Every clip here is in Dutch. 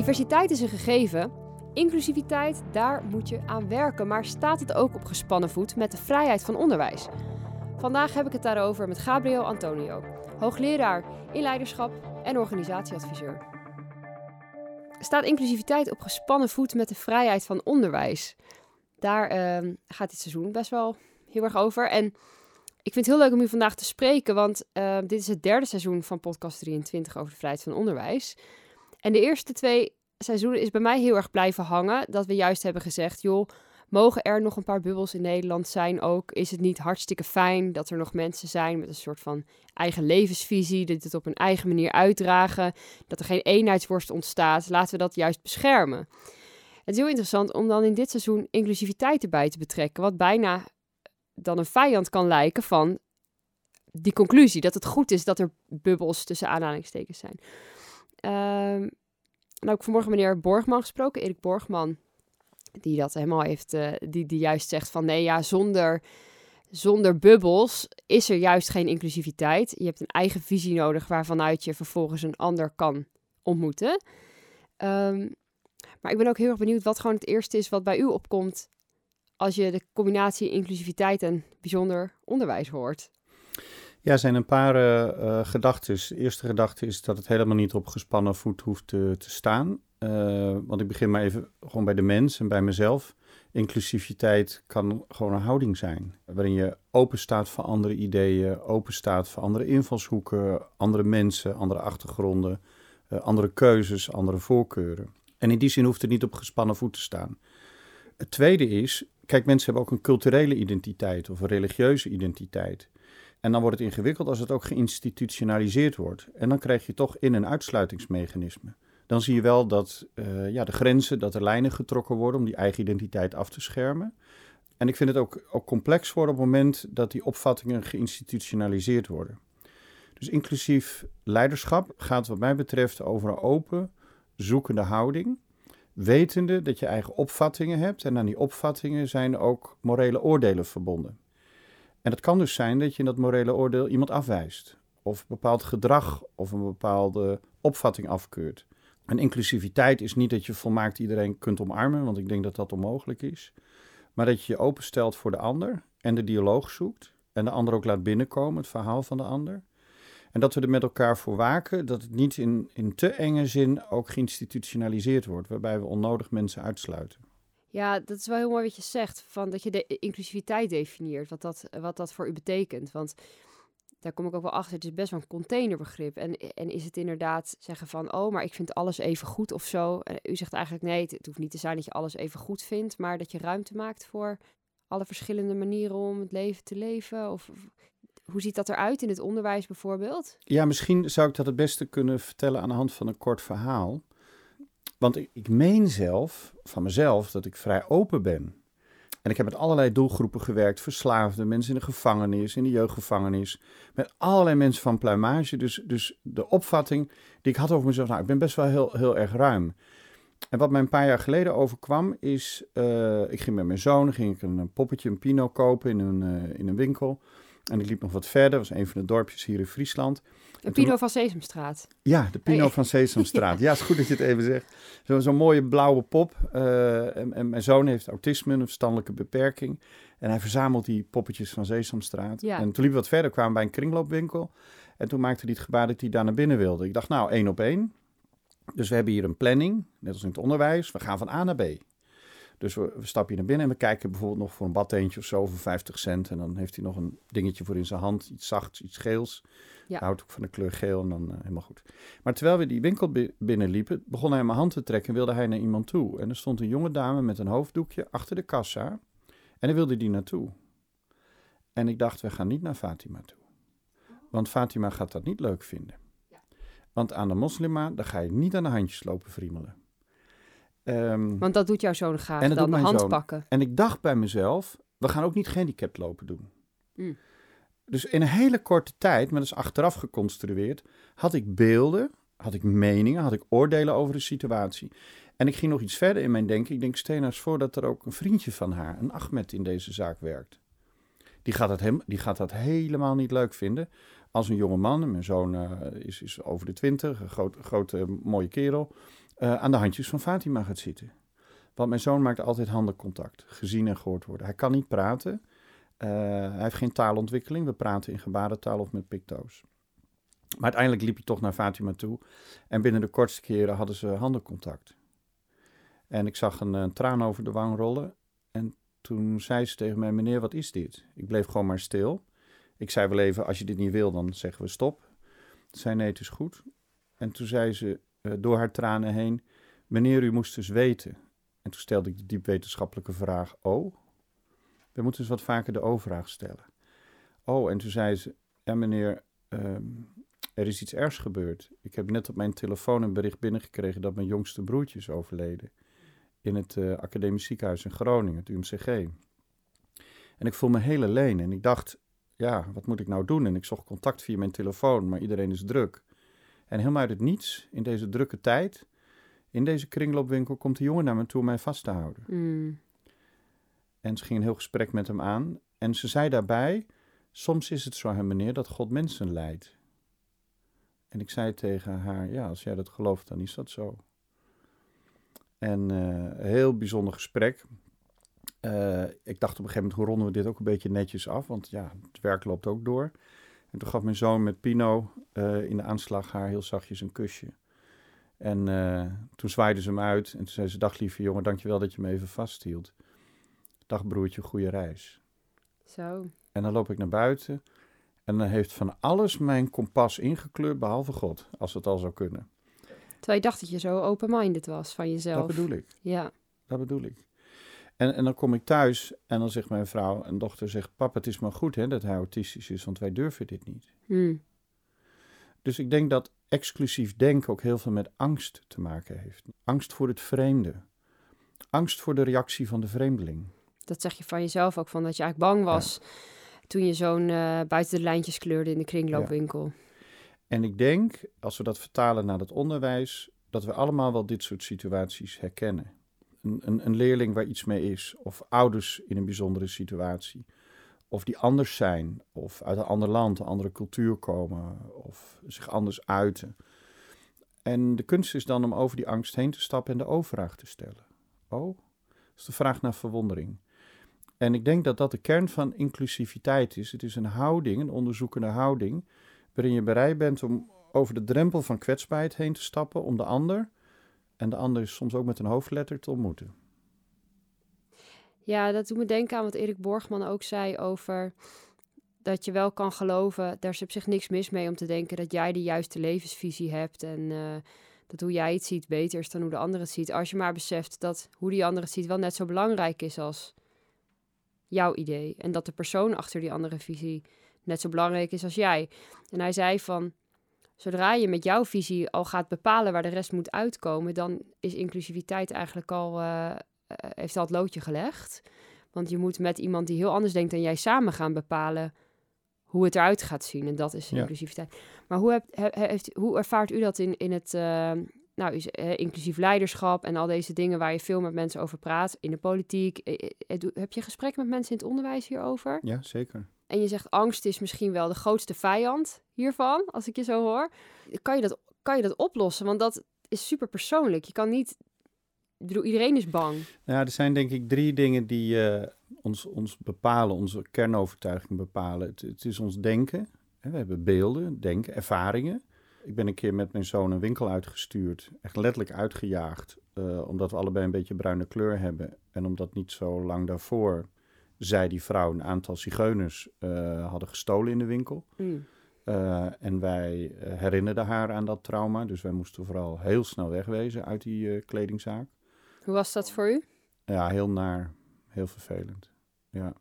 Diversiteit is een gegeven. Inclusiviteit, daar moet je aan werken. Maar staat het ook op gespannen voet met de vrijheid van onderwijs? Vandaag heb ik het daarover met Gabriel Antonio, hoogleraar in leiderschap en organisatieadviseur. Staat inclusiviteit op gespannen voet met de vrijheid van onderwijs? Daar uh, gaat dit seizoen best wel heel erg over. En ik vind het heel leuk om u vandaag te spreken, want uh, dit is het derde seizoen van podcast 23 over de vrijheid van onderwijs. En de eerste twee seizoenen is bij mij heel erg blijven hangen dat we juist hebben gezegd, joh, mogen er nog een paar bubbels in Nederland zijn ook? Is het niet hartstikke fijn dat er nog mensen zijn met een soort van eigen levensvisie, dat het op een eigen manier uitdragen, dat er geen eenheidsworst ontstaat? Laten we dat juist beschermen. Het is heel interessant om dan in dit seizoen inclusiviteit erbij te betrekken, wat bijna dan een vijand kan lijken van die conclusie, dat het goed is dat er bubbels tussen aanhalingstekens zijn. Uh, nou, ik vanmorgen meneer Borgman gesproken, Erik Borgman, die dat helemaal heeft, uh, die, die juist zegt van nee, ja, zonder, zonder bubbels is er juist geen inclusiviteit. Je hebt een eigen visie nodig waarvanuit je vervolgens een ander kan ontmoeten. Um, maar ik ben ook heel erg benieuwd wat gewoon het eerste is wat bij u opkomt als je de combinatie inclusiviteit en bijzonder onderwijs hoort. Ja, zijn een paar uh, gedachten. De eerste gedachte is dat het helemaal niet op gespannen voet hoeft te, staan. Uh, want ik begin maar even gewoon bij de mens en bij mezelf. Inclusiviteit kan gewoon een houding zijn. Waarin je open staat voor andere ideeën, open staat voor andere invalshoeken, andere mensen, andere achtergronden, andere keuzes, andere voorkeuren. En in die zin hoeft het niet op gespannen voet te staan. Het tweede is, kijk, mensen hebben ook een culturele identiteit of een religieuze identiteit. En dan wordt het ingewikkeld als het ook geïnstitutionaliseerd wordt. En dan krijg je toch in- en uitsluitingsmechanisme. Dan zie je wel dat uh, ja, de grenzen, dat er lijnen getrokken worden om die eigen identiteit af te schermen. En ik vind het ook, ook complex worden op het moment dat die opvattingen geïnstitutionaliseerd worden. Dus inclusief leiderschap gaat wat mij betreft over een open, zoekende houding. Wetende dat je eigen opvattingen hebt en aan die opvattingen zijn ook morele oordelen verbonden. En het kan dus zijn dat je in dat morele oordeel iemand afwijst. Of een bepaald gedrag of een bepaalde opvatting afkeurt. En inclusiviteit is niet dat je volmaakt iedereen kunt omarmen, want ik denk dat dat onmogelijk is. Maar dat je je openstelt voor de ander en de dialoog zoekt. En de ander ook laat binnenkomen, het verhaal van de ander. En dat we er met elkaar voor waken dat het niet in, in te enge zin ook geïnstitutionaliseerd wordt, waarbij we onnodig mensen uitsluiten. Ja, dat is wel heel mooi wat je zegt, van dat je de inclusiviteit definieert, wat dat, wat dat voor u betekent. Want daar kom ik ook wel achter, het is best wel een containerbegrip. En, en is het inderdaad zeggen van, oh, maar ik vind alles even goed of zo. U zegt eigenlijk, nee, het, het hoeft niet te zijn dat je alles even goed vindt, maar dat je ruimte maakt voor alle verschillende manieren om het leven te leven. Of hoe ziet dat eruit in het onderwijs bijvoorbeeld? Ja, misschien zou ik dat het beste kunnen vertellen aan de hand van een kort verhaal. Want ik, meen zelf, van mezelf, dat ik vrij open ben. En ik heb met allerlei doelgroepen gewerkt. Verslaafden, mensen in de gevangenis, in de jeugdgevangenis. Met allerlei mensen van pluimage. Dus, dus de opvatting die ik had over mezelf, nou, ik ben best wel heel, heel erg ruim. En wat mij een paar jaar geleden overkwam, is, uh, ik ging met mijn zoon, ging ik een, poppetje, een pino kopen in een, uh, in een winkel. En ik liep nog wat verder, dat was een van de dorpjes hier in Friesland. Een Pino van Sesamstraat. Ja, de Pino van Sesamstraat. ja. is goed dat je het even zegt. Zo'n zo mooie blauwe pop. Uh, en, en, mijn zoon heeft autisme, een verstandelijke beperking. En hij verzamelt die poppetjes van Sesamstraat. Ja. En toen liepen we wat verder, kwamen bij een kringloopwinkel. En toen maakte hij het gebaar dat hij daar naar binnen wilde. Ik dacht, nou, één op één. Dus we hebben hier een planning, net als in het onderwijs. We gaan van A naar B. Dus we, we stappen hier naar binnen en we kijken bijvoorbeeld nog voor een badteentje of zo voor 50 cent. En dan heeft hij nog een dingetje voor in zijn hand, iets zachts, iets geels. Ja. Hij houdt ook van de kleur geel en dan uh, helemaal goed. Maar terwijl we die winkel binnenliepen, begon hij mijn hand te trekken en wilde hij naar iemand toe. En er stond een jonge dame met een hoofddoekje achter de kassa en hij wilde die naartoe. En ik dacht, we gaan niet naar Fatima toe. Want Fatima gaat dat niet leuk vinden. Want aan de moslima, daar ga je niet aan de handjes lopen friemelen. Um, Want dat doet jouw zoon graag, en dan de hand zoon. pakken. En ik dacht bij mezelf, we gaan ook niet gehandicapt lopen doen. Mm. Dus in een hele korte tijd, maar dat is achteraf geconstrueerd, had ik beelden, had ik meningen, had ik oordelen over de situatie. En ik ging nog iets verder in mijn denken. Ik denk, stel nou eens voor dat er ook een vriendje van haar, een Ahmed, in deze zaak werkt. Die gaat dat, hem, die gaat dat helemaal niet leuk vinden. Als een jonge man, mijn zoon uh, is, is over de twintig, een groot, grote mooie kerel uh, aan de handjes van Fatima gaat zitten. Want mijn zoon maakt altijd handencontact, gezien en gehoord worden. Hij kan niet praten. Uh, hij heeft geen taalontwikkeling. We praten in gebarentaal of met picto's. Maar uiteindelijk liep hij toch naar Fatima toe. En binnen de kortste keren hadden ze handencontact. En ik zag een, een traan over de wang rollen. En toen zei ze tegen mij: Meneer, wat is dit? Ik bleef gewoon maar stil. Ik zei wel even: Als je dit niet wil, dan zeggen we stop. Ze zei: Nee, het is goed. En toen zei ze door haar tranen heen: Meneer, u moest dus weten. En toen stelde ik de diep wetenschappelijke vraag: Oh, we moeten dus wat vaker de O-vraag stellen. Oh, en toen zei ze: Ja, meneer, um, er is iets ergs gebeurd. Ik heb net op mijn telefoon een bericht binnengekregen dat mijn jongste broertje is overleden. In het uh, academisch ziekenhuis in Groningen, het UMCG. En ik voel me heel alleen en ik dacht, ja, wat moet ik nou doen? En ik zocht contact via mijn telefoon, maar iedereen is druk. En helemaal uit het niets, in deze drukke tijd, in deze kringloopwinkel, komt een jongen naar me toe om mij vast te houden. Mm. En ze ging een heel gesprek met hem aan. En ze zei daarbij, soms is het zo, meneer, dat God mensen leidt. En ik zei tegen haar, ja, als jij dat gelooft, dan is dat zo. En uh, een heel bijzonder gesprek. Uh, ik dacht op een gegeven moment, hoe ronden we dit ook een beetje netjes af? Want ja, het werk loopt ook door. En toen gaf mijn zoon met Pino uh, in de aanslag haar heel zachtjes een kusje. En toen zwaaide ze hem uit en toen zei ze, dag lieve jongen, dankjewel dat je me even vasthield. Dag broertje, goede reis. Zo. En dan loop ik naar buiten en dan heeft van alles mijn kompas ingekleurd, behalve God, als het al zou kunnen. Terwijl je dacht dat je zo open-minded was van jezelf. Dat bedoel ik. Ja. Dat bedoel ik. En, en dan kom ik thuis en dan zegt mijn vrouw en dochter, zegt, papa, het is maar goed hè, dat hij autistisch is, want wij durven dit niet. Hmm. Dus ik denk dat exclusief denken ook heel veel met angst te maken heeft. Angst voor het vreemde. Angst voor de reactie van de vreemdeling. Dat zeg je van jezelf ook, van dat je eigenlijk bang was... Ja toen je zo'n uh, buiten de lijntjes kleurde in de kringloopwinkel. Ja. En ik denk, als we dat vertalen naar het onderwijs, dat we allemaal wel dit soort situaties herkennen. Een, een, leerling waar iets mee is, of ouders in een bijzondere situatie, of die anders zijn, of uit een ander land, een andere cultuur komen, of zich anders uiten. En de kunst is dan om over die angst heen te stappen en de overvraag te stellen. Oh, dat is de vraag naar verwondering. En ik denk dat dat de kern van inclusiviteit is. Het is een houding, een onderzoekende houding, waarin je bereid bent om over de drempel van kwetsbaarheid heen te stappen om de ander, en de ander is soms ook met een hoofdletter, te ontmoeten. Ja, dat doet me denken aan wat Erik Borgman ook zei over dat je wel kan geloven, daar is op zich niks mis mee om te denken dat jij de juiste levensvisie hebt en uh, dat hoe jij het ziet beter is dan hoe de ander het ziet. Als je maar beseft dat hoe die ander het ziet wel net zo belangrijk is als jouw idee. En dat de persoon achter die andere visie net zo belangrijk is als jij. En hij zei van, zodra je met jouw visie al gaat bepalen waar de rest moet uitkomen, dan is inclusiviteit eigenlijk al, uh, heeft al het loodje gelegd. Want je moet met iemand die heel anders denkt dan jij samen gaan bepalen hoe het eruit gaat zien. En dat is inclusiviteit. Maar hoe, hebt, heeft, hoe ervaart u dat in, in het, uh, nou, eh, inclusief leiderschap en al deze dingen waar je veel met mensen over praat, in de politiek. Eh, eh, heb je gesprekken met mensen in het onderwijs hierover? Ja, zeker. En je zegt angst is misschien wel de grootste vijand hiervan, als ik je zo hoor. Kan je dat, kan je dat oplossen? Want dat is super persoonlijk. Je kan niet. Iedereen is bang. Ja, er zijn denk ik drie dingen die uh, ons, ons bepalen, onze kernovertuiging bepalen. Het, het is ons denken. We hebben beelden, denken, ervaringen. Ik ben een keer met mijn zoon een winkel uitgestuurd, echt letterlijk uitgejaagd, uh, omdat we allebei een beetje bruine kleur hebben. En omdat niet zo lang daarvoor zij die vrouw een aantal zigeuners uh, hadden gestolen in de winkel. Mm. Uh, en wij herinnerden haar aan dat trauma, dus wij moesten vooral heel snel wegwezen uit die kledingzaak. Hoe was dat voor u? Ja, heel naar, heel vervelend. Ja.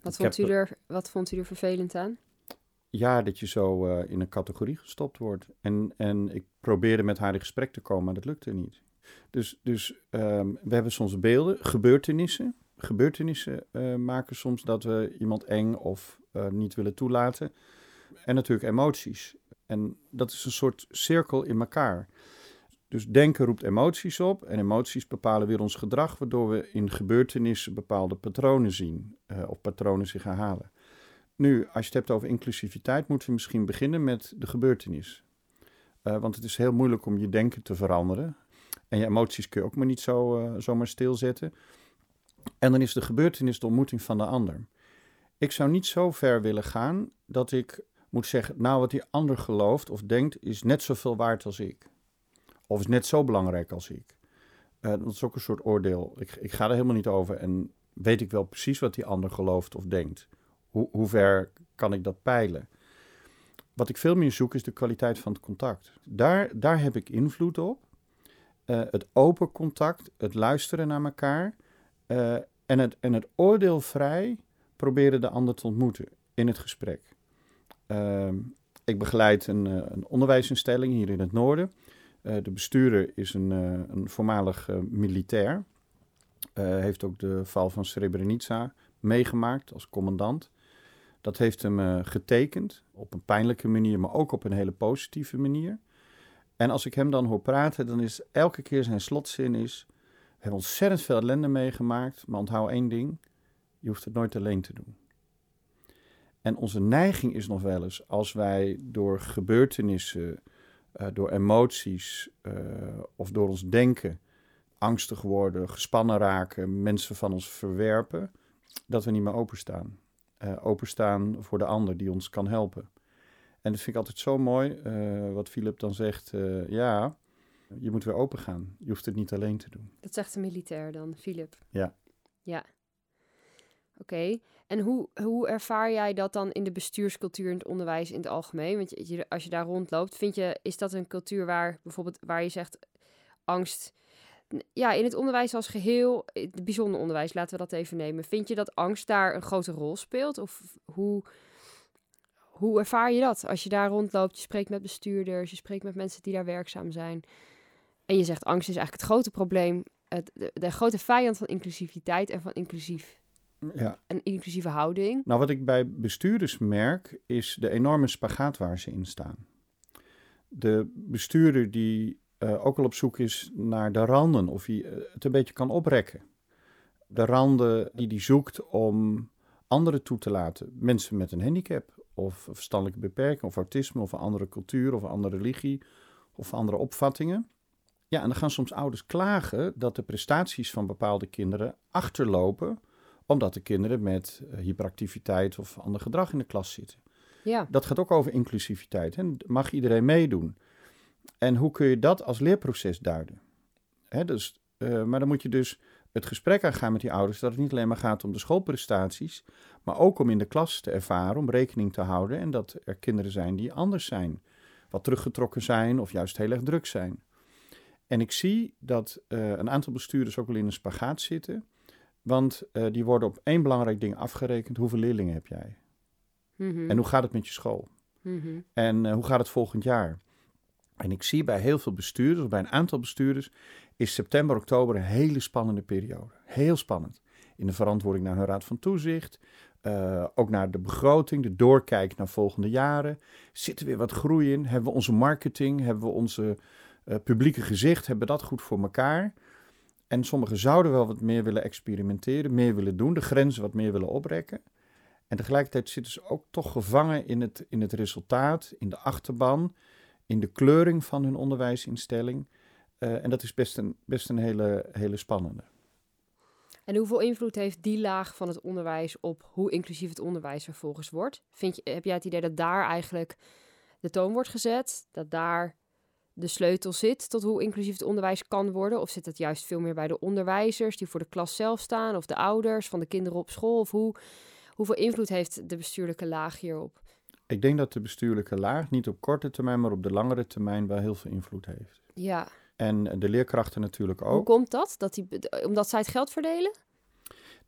Wat, vond u, er, wat vond u er vervelend aan? ja, dat je zo in een categorie gestopt wordt. En, en ik probeerde met haar in gesprek te komen, maar dat lukte niet. Dus, dus um, we hebben soms beelden, gebeurtenissen. Gebeurtenissen uh, maken soms dat we iemand eng of uh, niet willen toelaten. En natuurlijk emoties. En dat is een soort cirkel in elkaar. Dus denken roept emoties op en emoties bepalen weer ons gedrag, waardoor we in gebeurtenissen bepaalde patronen zien of patronen zich herhalen. Nu, als je het hebt over inclusiviteit, moeten we misschien beginnen met de gebeurtenis. Want het is heel moeilijk om je denken te veranderen. En je emoties kun je ook maar niet zo, zomaar stilzetten. En dan is de gebeurtenis de ontmoeting van de ander. Ik zou niet zo ver willen gaan dat ik moet zeggen, nou wat die ander gelooft of denkt is net zoveel waard als ik. Of is net zo belangrijk als ik. Uh, dat is ook een soort oordeel. Ik, ik ga er helemaal niet over en weet ik wel precies wat die ander gelooft of denkt. Hoe, hoe ver kan ik dat peilen? Wat ik veel meer zoek is de kwaliteit van het contact. Daar, daar heb ik invloed op. Uh, het open contact, het luisteren naar elkaar uh, en, het, en het oordeelvrij proberen de ander te ontmoeten in het gesprek. Uh, ik begeleid een, een, onderwijsinstelling hier in het noorden. Uh, de bestuurder is een, een voormalig militair. heeft ook de val van Srebrenica meegemaakt als commandant. Dat heeft hem getekend op een pijnlijke manier, maar ook op een hele positieve manier. En als ik hem dan hoor praten, dan is elke keer zijn slotzin is... Hebben ontzettend veel ellende meegemaakt, maar onthoud één ding. Je hoeft het nooit alleen te doen. En onze neiging is nog wel eens, als wij door gebeurtenissen, uh, door emoties uh, of door ons denken angstig worden, gespannen raken, mensen van ons verwerpen, dat we niet meer openstaan uh, openstaan voor de ander die ons kan helpen. En dat vind ik altijd zo mooi, wat Philip dan zegt. Ja, je moet weer open gaan. Je hoeft het niet alleen te doen. Dat zegt de militair dan, Philip. Ja. Ja. Oké. Okay. En hoe, hoe ervaar jij dat dan in de bestuurscultuur in het onderwijs in het algemeen? Want je, als je daar rondloopt, vind je, is dat een cultuur waar bijvoorbeeld waar je zegt angst ja, in het onderwijs als geheel, het bijzonder onderwijs, laten we dat even nemen. Vind je dat angst daar een grote rol speelt? Of hoe, hoe ervaar je dat als je daar rondloopt? Je spreekt met bestuurders, je spreekt met mensen die daar werkzaam zijn. En je zegt angst is eigenlijk het grote probleem, het, de, de grote vijand van inclusiviteit en van inclusief. Ja. Een inclusieve houding. Nou, wat ik bij bestuurders merk, is de enorme spagaat waar ze in staan. De bestuurder die uh, ook al op zoek is naar de randen, of hij eh, het een beetje kan oprekken. De randen die hij zoekt om anderen toe te laten. Mensen met een handicap, of verstandelijke beperking, of autisme, of een andere cultuur, of een andere religie, of andere opvattingen. Ja, en dan gaan soms ouders klagen dat de prestaties van bepaalde kinderen achterlopen, omdat de kinderen met uh, hyperactiviteit of ander gedrag in de klas zitten. Ja. Dat gaat ook over inclusiviteit. En mag iedereen meedoen? En hoe kun je dat als leerproces duiden? Hè, dus, uh, maar dan moet je dus het gesprek aangaan met die ouders dat het niet alleen maar gaat om de schoolprestaties, maar ook om in de klas te ervaren, om rekening te houden en dat er kinderen zijn die anders zijn, wat teruggetrokken zijn of juist heel erg druk zijn. En ik zie dat uh, een aantal bestuurders ook wel in een spagaat zitten, want uh, die worden op één belangrijk ding afgerekend: hoeveel leerlingen heb jij? Mm -hmm. En hoe gaat het met je school? Mm -hmm. En hoe gaat het volgend jaar? En ik zie bij heel veel bestuurders, of bij een aantal bestuurders, is september, oktober een hele spannende periode. Heel spannend. In de verantwoording naar hun raad van toezicht, uh, ook naar de begroting, de doorkijk naar volgende jaren. Zit er weer wat groei in? Hebben we onze marketing, hebben we onze uh, publieke gezicht, hebben dat goed voor elkaar? En sommigen zouden wel wat meer willen experimenteren, meer willen doen, de grenzen wat meer willen oprekken. En tegelijkertijd zitten ze ook toch gevangen in het, in het resultaat, in de achterban in de kleuring van hun onderwijsinstelling. Uh, en dat is best een, best een hele, hele spannende. En hoeveel invloed heeft die laag van het onderwijs op hoe inclusief het onderwijs vervolgens wordt? Vind je, heb jij het idee dat daar eigenlijk de toon wordt gezet? Dat daar de sleutel zit tot hoe inclusief het onderwijs kan worden? Of zit het juist veel meer bij de onderwijzers die voor de klas zelf staan? Of de ouders van de kinderen op school? Of hoe, hoeveel invloed heeft de bestuurlijke laag hierop? Ik denk dat de bestuurlijke laag niet op korte termijn, maar op de langere termijn wel heel veel invloed heeft. Ja. En de leerkrachten natuurlijk ook. Hoe komt dat? dat die, omdat zij het geld verdelen?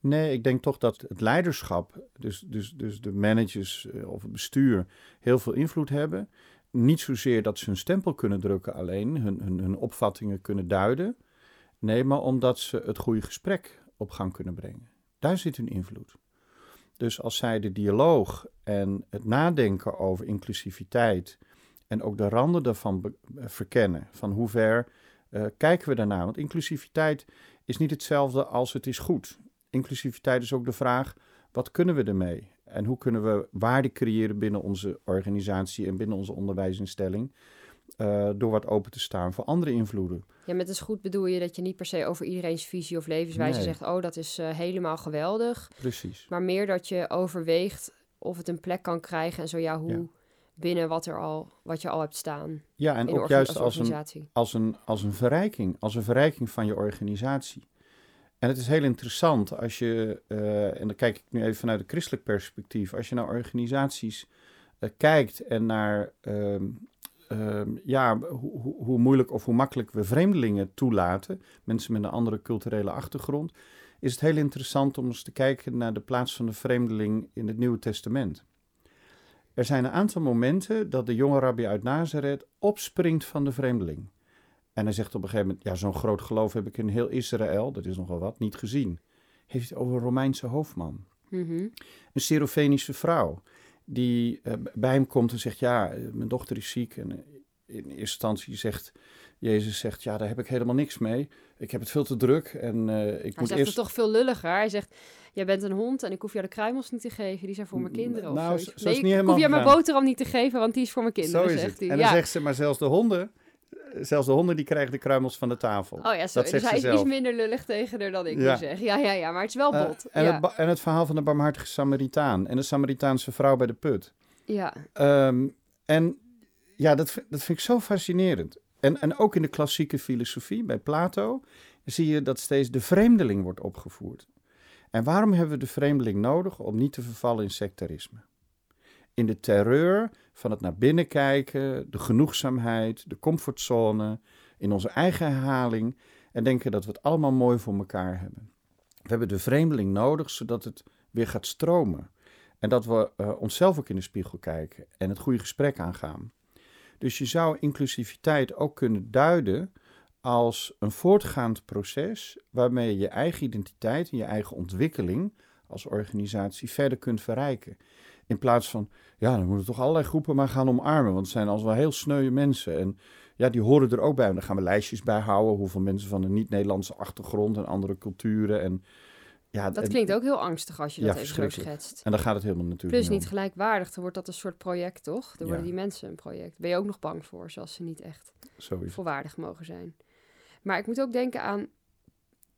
Nee, ik denk toch dat het leiderschap, dus, dus, dus de managers of het bestuur, heel veel invloed hebben. Niet zozeer dat ze hun stempel kunnen drukken alleen, hun, hun, hun opvattingen kunnen duiden. Nee, maar omdat ze het goede gesprek op gang kunnen brengen. Daar zit hun invloed. Dus als zij de dialoog en het nadenken over inclusiviteit en ook de randen daarvan verkennen, van hoe ver uh, kijken we daarnaar? Want inclusiviteit is niet hetzelfde als het is goed. Inclusiviteit is ook de vraag, wat kunnen we ermee? En hoe kunnen we waarde creëren binnen onze organisatie en binnen onze onderwijsinstelling? eh, door wat open te staan voor andere invloeden. Ja, met is goed bedoel je dat je niet per se over iedereen's visie of levenswijze Nee. zegt... oh, dat is eh, helemaal geweldig. Precies. Maar meer dat je overweegt of het een plek kan krijgen... en zo ja, hoe Ja. binnen wat, er al, wat je al hebt staan Ja, en ook juist als een, organisatie. als, een, als een verrijking, als een verrijking van je organisatie. En het is heel interessant als je, eh, en dan kijk ik nu even vanuit een christelijk perspectief, als je naar organisaties eh, kijkt en naar ehm, ehm, ja, hoe, hoe- hoe moeilijk of hoe makkelijk we vreemdelingen toelaten, mensen met een andere culturele achtergrond, is het heel interessant om eens te kijken naar de plaats van de vreemdeling in het Nieuwe Testament. Er zijn een aantal momenten dat de jonge rabbi uit Nazareth opspringt van de vreemdeling. En hij zegt op een gegeven moment, ja, zo'n groot geloof heb ik in heel Israël, dat is nogal wat, niet gezien. Heeft het over een Romeinse hoofdman. Mhm. Een Syrophenische vrouw, die eh, bij hem komt en zegt, ja, eh, mijn dochter is ziek. En eh, in eerste instantie zegt, Jezus zegt, ja, daar heb ik helemaal niks mee. Ik heb het veel te druk en eh, ik Hij moet zegt eerst... het toch veel lulliger. Hij zegt, jij bent een hond en ik hoef jou de kruimels niet te geven. Die zijn voor mijn kinderen. Of nou, zo- nee, niet ik hoef jou mijn boterham niet te geven, want die is voor mijn kinderen, Zo is zegt het. hij. En dan ja. zegt ze, maar zelfs de honden, zelfs de honden die krijgen de kruimels van de tafel. Oh ja, Dat sorry. zegt Dus hij ze is iets minder lullig tegen haar dan ik Ja. nu zeg. Ja, ja, ja, maar het is wel Eh, bot. en, ja. het en het verhaal van de barmhartige Samaritaan en de Samaritaanse vrouw bij de put. ja. Ehm, en ja, dat, vind- dat vind ik zo fascinerend. En, en ook in de klassieke filosofie, bij Plato, zie je dat steeds de vreemdeling wordt opgevoerd. En waarom hebben we de vreemdeling nodig? Om niet te vervallen in sectarisme. In de terreur van het naar binnen kijken, de genoegzaamheid, de comfortzone, in onze eigen herhaling en denken dat we het allemaal mooi voor elkaar hebben. We hebben de vreemdeling nodig zodat het weer gaat stromen. En dat we eh, onszelf ook in de spiegel kijken en het goede gesprek aangaan. Dus je zou inclusiviteit ook kunnen duiden als een voortgaand proces waarmee je je eigen identiteit en je eigen ontwikkeling als organisatie verder kunt verrijken. In plaats van, ja, dan moeten we toch allerlei groepen maar gaan omarmen, want het zijn als wel heel sneuwe mensen. En ja, die horen er ook bij. En dan gaan we lijstjes bijhouden, hoeveel mensen van een niet-Nederlandse achtergrond en andere culturen. En, ja, Dat en- klinkt ook heel angstig als je Ja, dat even zo schetst. En daar gaat het helemaal natuurlijk Plus niet om. gelijkwaardig, dan wordt dat een soort project, toch? Dan worden die mensen een project. Ben je ook nog bang voor, zoals ze niet echt het. volwaardig mogen zijn. Maar ik moet ook denken aan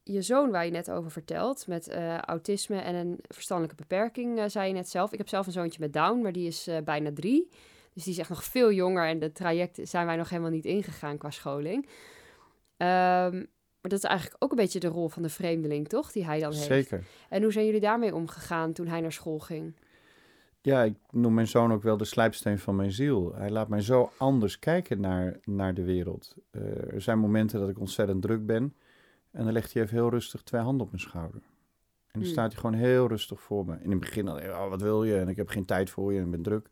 je zoon waar je net over vertelt, met eh, autisme en een verstandelijke beperking, eh, zei je net zelf. Ik heb zelf een zoontje met Down, maar die is eh, bijna drie. Dus die is echt nog veel jonger en de traject zijn wij nog helemaal niet ingegaan qua scholing. Ehm, maar dat is eigenlijk ook een beetje de rol van de vreemdeling, toch? Die hij dan heeft. Zeker. En hoe zijn jullie daarmee omgegaan toen hij naar school ging? Ja, ik noem mijn zoon ook wel de slijpsteen van mijn ziel. Hij laat mij zo anders kijken naar, naar de wereld. Er zijn momenten dat ik ontzettend druk ben. En dan legt hij even heel rustig twee handen op mijn schouder. En dan Hmm. staat hij gewoon heel rustig voor me. In het begin dan, oh, wat wil je? En ik heb geen tijd voor je en ik ben druk.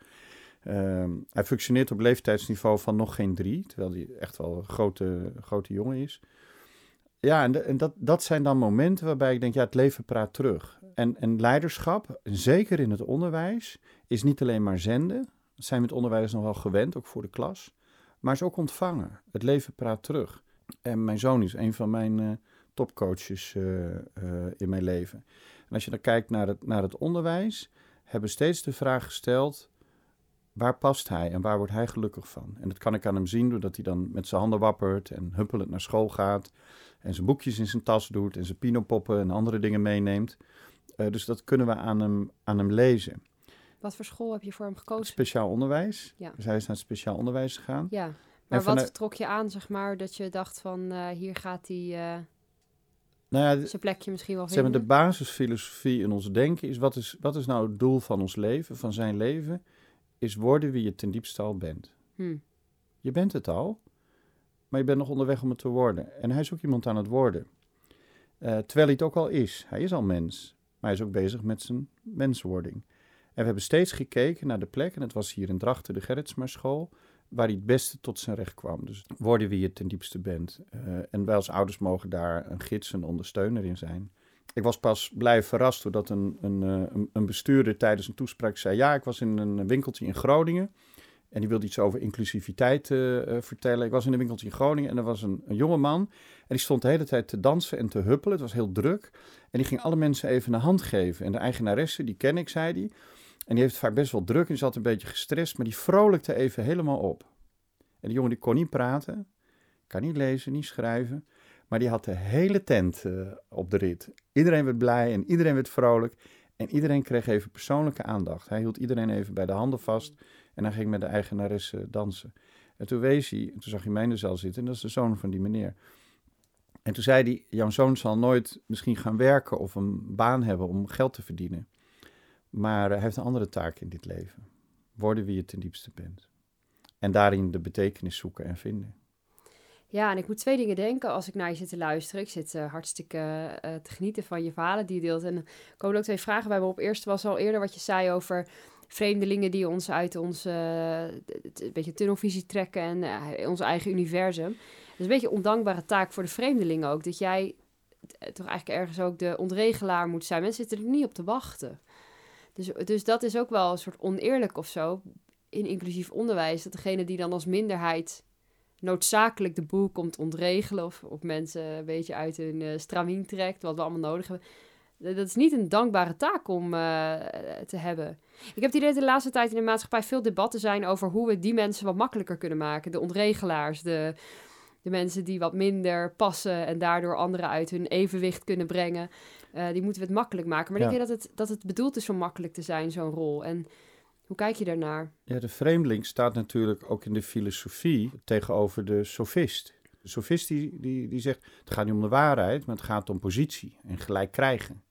Ehm, hij functioneert op leeftijdsniveau van nog geen drie, terwijl hij echt wel een grote, grote jongen is. Ja, en, de- en dat, dat zijn dan momenten waarbij ik denk, ja, het leven praat terug. En, en leiderschap, zeker in het onderwijs, is niet alleen maar zenden. Dat zijn we het onderwijs nog wel gewend, ook voor de klas. Maar is ook ontvangen. Het leven praat terug. En mijn zoon is een van mijn eh, topcoaches eh, eh, in mijn leven. En als je dan kijkt naar het, naar het onderwijs, hebben we steeds de vraag gesteld: waar past hij en waar wordt hij gelukkig van? En dat kan ik aan hem zien doordat hij dan met zijn handen wappert en huppelend naar school gaat. En zijn boekjes in zijn tas doet en zijn pinopoppen en andere dingen meeneemt. Eh, dus dat kunnen we aan hem, aan hem lezen. Wat voor school heb je voor hem gekozen? Speciaal onderwijs. Ja. Dus hij is naar het speciaal onderwijs gegaan. Ja, maar wat vanuit- trok je aan, zeg maar, dat je dacht van hier gaat hij Nou ja, zijn plekje misschien wel Zeg maar, vinden? de basisfilosofie in ons denken is wat, is, wat is nou het doel van ons leven, van zijn leven, is worden wie je ten diepste al bent. Hm. Je bent het al, maar je bent nog onderweg om het te worden. En hij is ook iemand aan het worden. Eh, terwijl hij het ook al is. Hij is al mens, maar hij is ook bezig met zijn menswording. En we hebben steeds gekeken naar de plek, en het was hier in Drachten de Gerritsma school, waar hij het beste tot zijn recht kwam. Dus worden wie je ten diepste bent. Eh, en wij als ouders mogen daar een gids, een ondersteuner in zijn. Ik was pas blij verrast doordat een, een, eh, een, een bestuurder tijdens een toespraak zei... ja, ik was in een winkeltje in Groningen en die wilde iets over inclusiviteit eh, vertellen. Ik was in een winkeltje in Groningen en er was een, een jonge man... en die stond de hele tijd te dansen en te huppelen. Het was heel druk. En die ging alle mensen even een hand geven. En de eigenaresse, die ken ik, zei die... En die heeft vaak best wel druk en zat een beetje gestrest, maar die vrolijkte even helemaal op. En die jongen die kon niet praten, kan niet lezen, niet schrijven. Maar die had de hele tent uh, op de rit. Iedereen werd blij en iedereen werd vrolijk. En iedereen kreeg even persoonlijke aandacht. Hij hield iedereen even bij de handen vast. En hij ging met de eigenaresse dansen. En toen wees hij, en toen zag hij mij in de zaal zitten. En dat is de zoon van die meneer. En toen zei hij, jouw zoon zal nooit misschien gaan werken of een baan hebben om geld te verdienen. Maar hij heeft een andere taak in dit leven. Worden wie je ten diepste bent. En daarin de betekenis zoeken en vinden. Ja, en ik moet twee dingen denken als ik naar je zit te luisteren. Ik zit uh, hartstikke uh, te genieten van je verhalen die je deelt. En er komen ook twee vragen bij me op. Eerst was al eerder wat je zei over vreemdelingen die ons uit onze een beetje tunnelvisie trekken en ons eigen universum. Dat is een beetje een ondankbare taak voor de vreemdelingen ook. Dat jij toch eigenlijk ergens ook de ontregelaar moet zijn. Mensen zitten er niet op te wachten. Dus, dus dat is ook wel een soort oneerlijk of zo in inclusief onderwijs. Dat degene die dan als minderheid noodzakelijk de boel komt ontregelen of, of mensen een beetje uit hun uh, stramien trekt, wat we allemaal nodig hebben. Dat is niet een dankbare taak om uh, te hebben. Ik heb het idee dat de laatste tijd in de maatschappij veel debatten zijn over hoe we die mensen wat makkelijker kunnen maken. De ontregelaars, de, de mensen die wat minder passen en daardoor anderen uit hun evenwicht kunnen brengen. Uh, die moeten we het makkelijk maken. Maar ja. denk je dat het, dat het bedoeld is om makkelijk te zijn, zo'n rol? En hoe kijk je daarnaar? Ja, de vreemdeling staat natuurlijk ook in de filosofie tegenover de sofist. De sofist die, die, die zegt, het gaat niet om de waarheid, maar het gaat om positie en gelijk krijgen.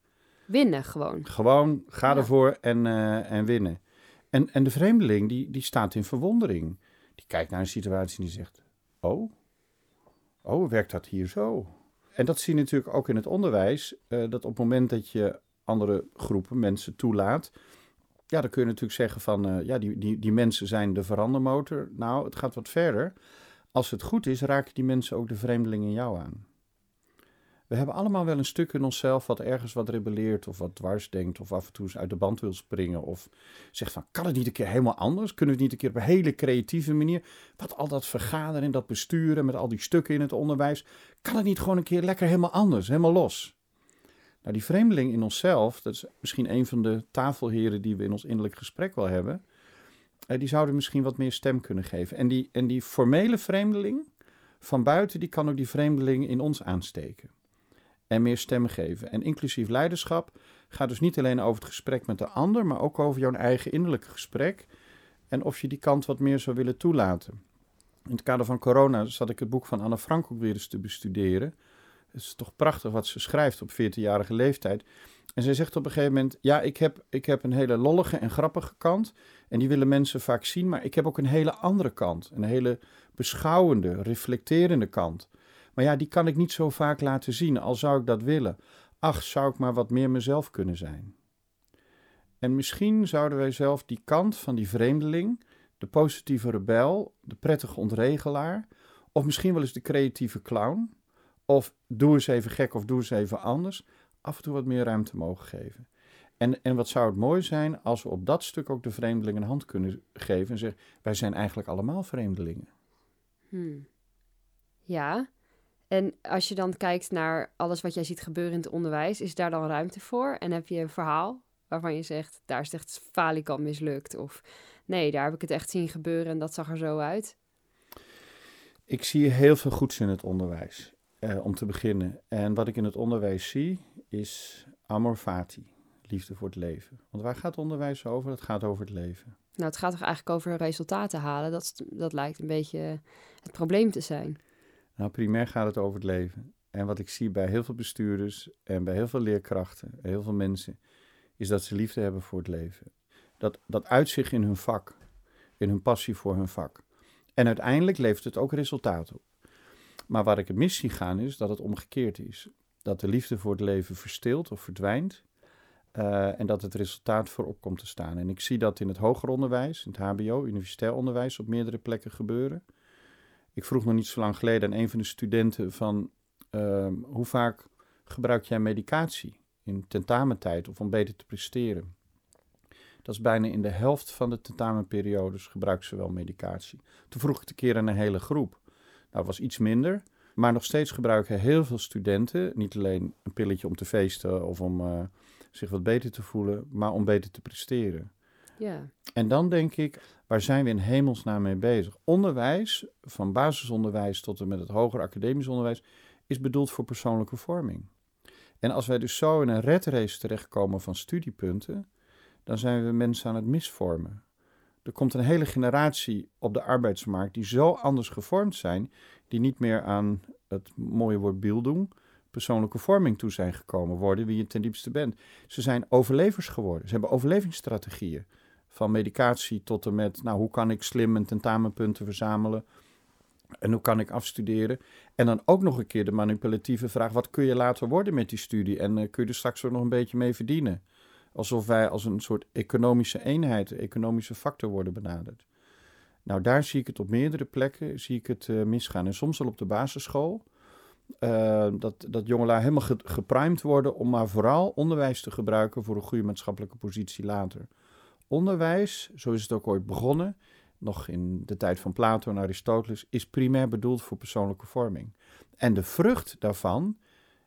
Winnen gewoon. Gewoon, ga ja. ervoor en, uh, en winnen. En, en de vreemdeling, die, die staat in verwondering. Die kijkt naar een situatie en die zegt, oh, oh, werkt dat hier zo? En dat zie je natuurlijk ook in het onderwijs, uh, dat op het moment dat je andere groepen mensen toelaat ja, dan kun je natuurlijk zeggen van, uh, ja, die, die, die mensen zijn de verandermotor. Nou, het gaat wat verder. Als het goed is, raken die mensen ook de vreemdeling in jou aan. We hebben allemaal wel een stuk in onszelf wat ergens wat rebelleert of wat dwars denkt of af en toe eens uit de band wil springen of zegt van kan het niet een keer helemaal anders? Kunnen we het niet een keer op een hele creatieve manier? Wat al dat vergaderen en dat besturen met al die stukken in het onderwijs, kan het niet gewoon een keer lekker helemaal anders, helemaal los? Nou, die vreemdeling in onszelf, dat is misschien een van de tafelheren die we in ons innerlijk gesprek wel hebben, eh, die zouden misschien wat meer stem kunnen geven. En die, en die formele vreemdeling van buiten, die kan ook die vreemdeling in ons aansteken. En meer stem geven. En inclusief leiderschap gaat dus niet alleen over het gesprek met de ander, maar ook over jouw eigen innerlijke gesprek. En of je die kant wat meer zou willen toelaten. In het kader van corona zat ik het boek van Anne Frank ook weer eens te bestuderen. Het is toch prachtig wat ze schrijft op 14-jarige leeftijd. En zij zegt op een gegeven moment: Ja, ik heb, ik heb een hele lollige en grappige kant. En die willen mensen vaak zien. Maar ik heb ook een hele andere kant. Een hele beschouwende, reflecterende kant. Maar ja, die kan ik niet zo vaak laten zien, al zou ik dat willen. Ach, zou ik maar wat meer mezelf kunnen zijn. En misschien zouden wij zelf die kant van die vreemdeling, de positieve rebel, de prettige ontregelaar, of misschien wel eens de creatieve clown, of doe eens even gek of doe eens even anders. Af en toe wat meer ruimte mogen geven. En, en wat zou het mooi zijn als we op dat stuk ook de vreemdeling een hand kunnen geven en zeggen: wij zijn eigenlijk allemaal vreemdelingen. Hmm. Ja, en als je dan kijkt naar alles wat jij ziet gebeuren in het onderwijs, is daar dan ruimte voor? En heb je een verhaal waarvan je zegt: daar is echt falikant mislukt? Of nee, daar heb ik het echt zien gebeuren en dat zag er zo uit? Ik zie heel veel goeds in het onderwijs. Uh, om te beginnen. En wat ik in het onderwijs zie, is amor fati, liefde voor het leven. Want waar gaat onderwijs over? Het gaat over het leven. Nou, het gaat toch eigenlijk over resultaten halen? Dat, dat lijkt een beetje het probleem te zijn. Nou, primair gaat het over het leven. En wat ik zie bij heel veel bestuurders en bij heel veel leerkrachten, heel veel mensen, is dat ze liefde hebben voor het leven. Dat, dat uitzicht in hun vak, in hun passie voor hun vak. En uiteindelijk levert het ook resultaat op. Maar waar ik het mis zie gaan is dat het omgekeerd is. Dat de liefde voor het leven verstilt of verdwijnt. Uh, en dat het resultaat voorop komt te staan. En ik zie dat in het hoger onderwijs, in het HBO, universitair onderwijs, op meerdere plekken gebeuren. Ik vroeg nog niet zo lang geleden aan een van de studenten van uh, hoe vaak gebruik jij medicatie in tentamentijd of om beter te presteren? Dat is bijna in de helft van de tentamenperiodes gebruiken ze wel medicatie. Toen vroeg ik het een keer aan een hele groep. Nou, was iets minder. Maar nog steeds gebruiken heel veel studenten niet alleen een pilletje om te feesten of om uh, zich wat beter te voelen, maar om beter te presteren. Ja. En dan denk ik, waar zijn we in hemelsnaam mee bezig? Onderwijs, van basisonderwijs tot en met het hoger academisch onderwijs, is bedoeld voor persoonlijke vorming. En als wij dus zo in een red race terechtkomen van studiepunten, dan zijn we mensen aan het misvormen. Er komt een hele generatie op de arbeidsmarkt die zo anders gevormd zijn, die niet meer aan het mooie woord doen, persoonlijke vorming toe zijn gekomen, worden wie je ten diepste bent. Ze zijn overlevers geworden. Ze hebben overlevingsstrategieën. Van medicatie tot en met, nou, hoe kan ik slim een tentamenpunten verzamelen? En hoe kan ik afstuderen? En dan ook nog een keer de manipulatieve vraag: wat kun je later worden met die studie? En uh, kun je er straks ook nog een beetje mee verdienen? Alsof wij als een soort economische eenheid, economische factor worden benaderd. Nou, daar zie ik het op meerdere plekken zie ik het uh, misgaan. En soms al op de basisschool. Uh, dat, dat jongelui helemaal ge geprimed worden om maar vooral onderwijs te gebruiken voor een goede maatschappelijke positie later. Onderwijs, zo is het ook ooit begonnen, nog in de tijd van Plato en Aristoteles, is primair bedoeld voor persoonlijke vorming. En de vrucht daarvan,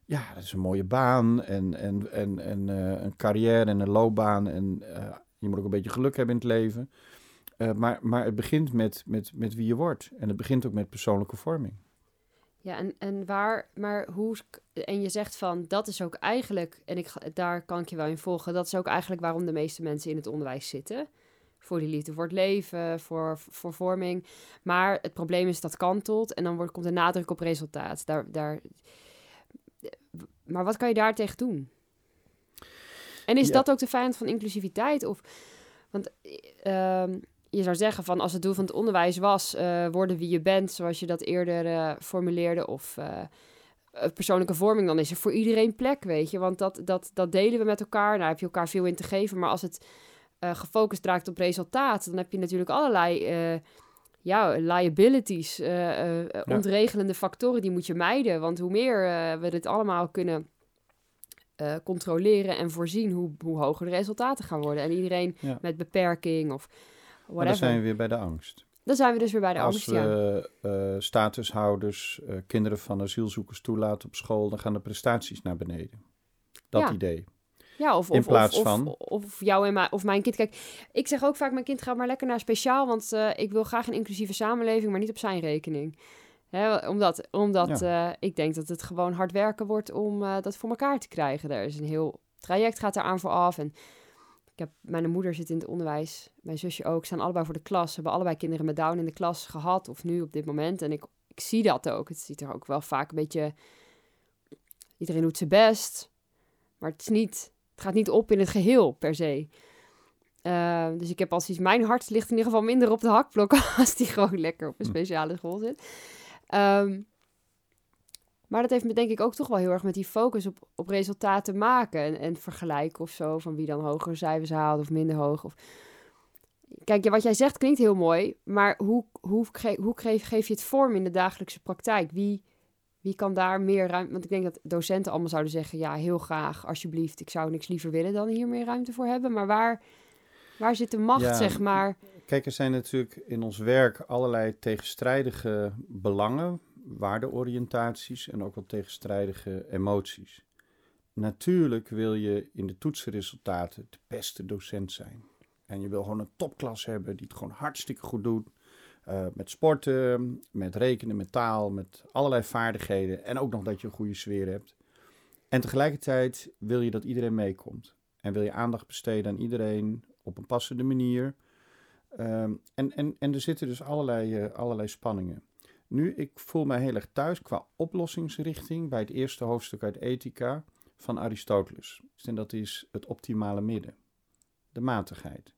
ja, dat is een mooie baan en, en, en, en uh, een carrière en een loopbaan. En uh, je moet ook een beetje geluk hebben in het leven. Uh, maar, maar het begint met, met, met wie je wordt. En het begint ook met persoonlijke vorming. Ja, en, en waar, maar hoe, en je zegt van, dat is ook eigenlijk, en ik, daar kan ik je wel in volgen, dat is ook eigenlijk waarom de meeste mensen in het onderwijs zitten. Voor die liefde voor het leven, voor, voor vorming. Maar het probleem is dat kantelt en dan wordt, komt de nadruk op resultaat. Daar, daar, maar wat kan je daar tegen doen? En is Ja. dat ook de vijand van inclusiviteit? Of, want ehm, je zou zeggen van als het doel van het onderwijs was eh, worden wie je bent, zoals je dat eerder eh, formuleerde, of eh, persoonlijke vorming, dan is er voor iedereen plek, weet je. Want dat, dat, dat delen we met elkaar, daar heb je elkaar veel in te geven. Maar als het gefocust raakt op resultaat, dan heb je natuurlijk allerlei ja, liabilities, ontregelende factoren, die moet je mijden. Want hoe meer we dit allemaal kunnen controleren en voorzien, hoe, hoe hoger de resultaten gaan worden. En iedereen Ja. met beperking of Maar dan zijn we weer bij de angst. Dan zijn we dus weer bij de Als angst, ja. we eh, statushouders, eh, kinderen van asielzoekers toelaten op school, dan gaan de prestaties naar beneden. Dat Ja. idee. Ja, of, in of, plaats of, van- Of, of jou en mijn, of mijn kind. Kijk, ik zeg ook vaak, mijn kind gaat maar lekker naar speciaal, want eh, ik wil graag een inclusieve samenleving, maar niet op zijn rekening. Hè, omdat omdat ik denk dat het gewoon hard werken wordt om dat voor elkaar te krijgen. Er is een heel traject gaat eraan vooraf. En ik heb, mijn moeder zit in het onderwijs, mijn zusje ook, staan allebei voor de klas. Hebben allebei kinderen met Down in de klas gehad, of nu op dit moment. En ik, ik zie dat ook. Het ziet er ook wel vaak een beetje... Iedereen doet zijn best, maar het is niet... Het gaat niet op in het geheel per se. Uh, dus ik heb als iets, mijn hart ligt in ieder geval minder op de hakblok als die gewoon lekker op een speciale school zit. Um, maar dat heeft me denk ik ook toch wel heel erg met die focus op, op resultaten maken en, en vergelijken of zo, van wie dan hogere cijfers haalt of minder hoog. Of... Kijk, ja, wat jij zegt klinkt heel mooi, maar hoe, hoe, hoe geef, geef je het vorm in de dagelijkse praktijk? Wie, wie kan daar meer ruimte... Want ik denk dat docenten allemaal zouden zeggen, ja, heel graag, alsjeblieft, ik zou niks liever willen dan hier meer ruimte voor hebben. Maar waar, waar zit de macht, Ja, zeg maar? Kijk, er zijn natuurlijk in ons werk allerlei tegenstrijdige belangen, waardeoriëntaties en ook wel tegenstrijdige emoties. Natuurlijk wil je in de toetsenresultaten de beste docent zijn. En je wil gewoon een topklas hebben die het gewoon hartstikke goed doet. Uh, met sporten, met rekenen, met taal, met allerlei vaardigheden. En ook nog dat je een goede sfeer hebt. En tegelijkertijd wil je dat iedereen meekomt. En wil je aandacht besteden aan iedereen op een passende manier. Um, en, en, en er zitten dus allerlei, uh, allerlei spanningen. Nu, ik voel mij heel erg thuis qua oplossingsrichting bij het eerste hoofdstuk uit Ethica van Aristoteles. En dat is het optimale midden, de matigheid.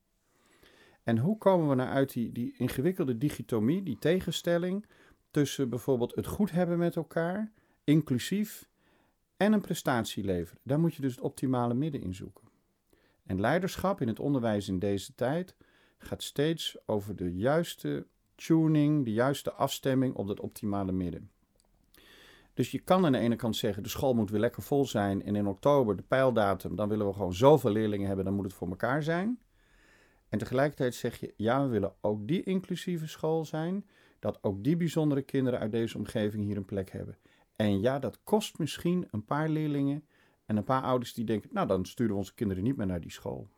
En hoe komen we nou uit die, die ingewikkelde dichotomie, die tegenstelling tussen bijvoorbeeld het goed hebben met elkaar, inclusief, en een prestatie leveren? Daar moet je dus het optimale midden in zoeken. En leiderschap in het onderwijs in deze tijd gaat steeds over de juiste tuning, de juiste afstemming op dat optimale midden. Dus je kan aan de ene kant zeggen, de school moet weer lekker vol zijn en in oktober, de pijldatum, dan willen we gewoon zoveel leerlingen hebben, dan moet het voor elkaar zijn. En tegelijkertijd zeg je, ja, we willen ook die inclusieve school zijn, dat ook die bijzondere kinderen uit deze omgeving hier een plek hebben. En ja, dat kost misschien een paar leerlingen en een paar ouders die denken, nou dan sturen we onze kinderen niet meer naar die school.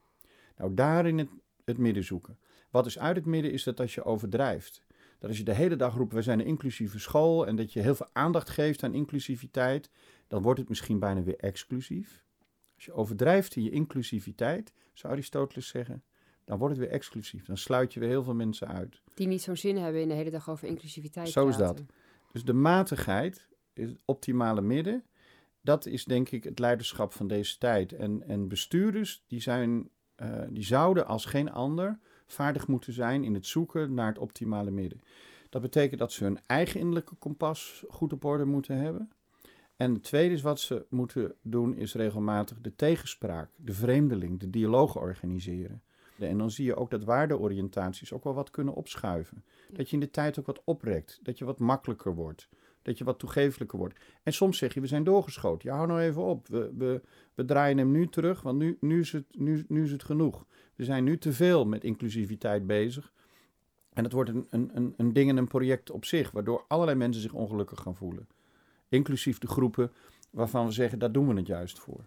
Nou, daarin het, het midden zoeken. Wat is uit het midden is dat als je overdrijft. Dat als je de hele dag roept, we zijn een inclusieve school en dat je heel veel aandacht geeft aan inclusiviteit, dan wordt het misschien bijna weer exclusief. Als je overdrijft in je inclusiviteit, zou Aristoteles zeggen, dan wordt het weer exclusief. Dan sluit je weer heel veel mensen uit. Die niet zo'n zin hebben in de hele dag over inclusiviteit. Zo is dat. Dus de matigheid, het optimale midden, dat is denk ik het leiderschap van deze tijd. En, en bestuurders, die, zijn, eh, die zouden als geen ander vaardig moeten zijn in het zoeken naar het optimale midden. Dat betekent dat ze hun eigen innerlijke kompas goed op orde moeten hebben. En het tweede is wat ze moeten doen, is regelmatig de tegenspraak, de vreemdeling, de dialoog organiseren. En dan zie je ook dat waardeoriëntaties ook wel wat kunnen opschuiven. Dat je in de tijd ook wat oprekt, dat je wat makkelijker wordt, dat je wat toegefelijker wordt. En soms zeg je, we zijn doorgeschoten. Ja, hou nou even op. We, we, we draaien hem nu terug, want nu, nu, is het, nu, nu is het genoeg. We zijn nu te veel met inclusiviteit bezig. En het wordt een, een, een, ding en een project op zich, waardoor allerlei mensen zich ongelukkig gaan voelen. Inclusief de groepen waarvan we zeggen, daar doen we het juist voor.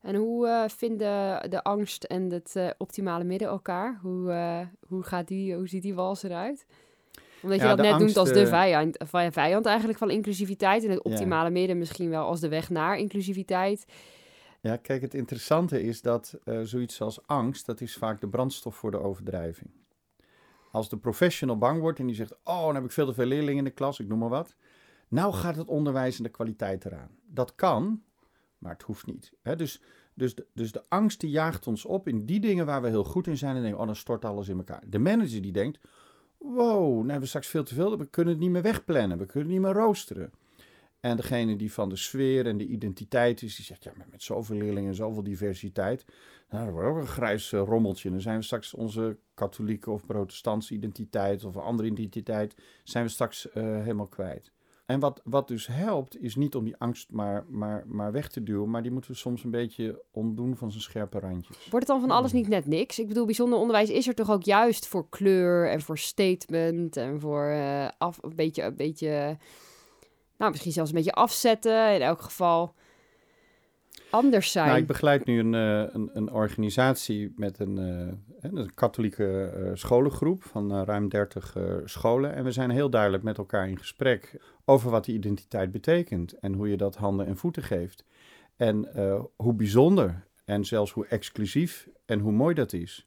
En hoe uh, vinden de angst en het uh, optimale midden elkaar? Hoe, uh, hoe, gaat die, hoe ziet die wals eruit? Omdat je dat net angst, noemt als de vijand, vijand eigenlijk van inclusiviteit. En het optimale ja. midden misschien wel als de weg naar inclusiviteit. Ja, kijk, het interessante is dat zoiets als angst, dat is vaak de brandstof voor de overdrijving. Als de professional bang wordt en die zegt, oh, dan heb ik veel te veel leerlingen in de klas, ik noem maar wat. Nou gaat het onderwijs en de kwaliteit eraan. Dat kan, maar het hoeft niet. Hè? Dus, dus, de, dus de angst die jaagt ons op in die dingen waar we heel goed in zijn en denken, oh dan stort alles in elkaar. De manager die denkt, wow, nou hebben we straks veel te veel, we kunnen het niet meer wegplannen, we kunnen het niet meer roosteren. En degene die van de sfeer en de identiteit is, die zegt, ja, met zoveel leerlingen en zoveel diversiteit, nou, dat wordt ook een grijs uh, rommeltje. Dan zijn we straks onze katholieke of protestantse identiteit of een andere identiteit, zijn we straks uh, helemaal kwijt. En wat, wat dus helpt, is niet om die angst maar, maar, maar weg te duwen, maar die moeten we soms een beetje ontdoen van zijn scherpe randjes. Wordt het dan van alles niet net niks? Ik bedoel, bijzonder onderwijs is er toch ook juist voor kleur en voor statement en voor uh, af, een beetje, een beetje, nou misschien zelfs een beetje afzetten. In elk geval anders zijn. Nou, ik begeleid nu een, uh, een, een, organisatie met een, uh, een katholieke uh, scholengroep van ruim 30 scholen. En we zijn heel duidelijk met elkaar in gesprek over wat die identiteit betekent en hoe je dat handen en voeten geeft. En hoe bijzonder en zelfs hoe exclusief en hoe mooi dat is.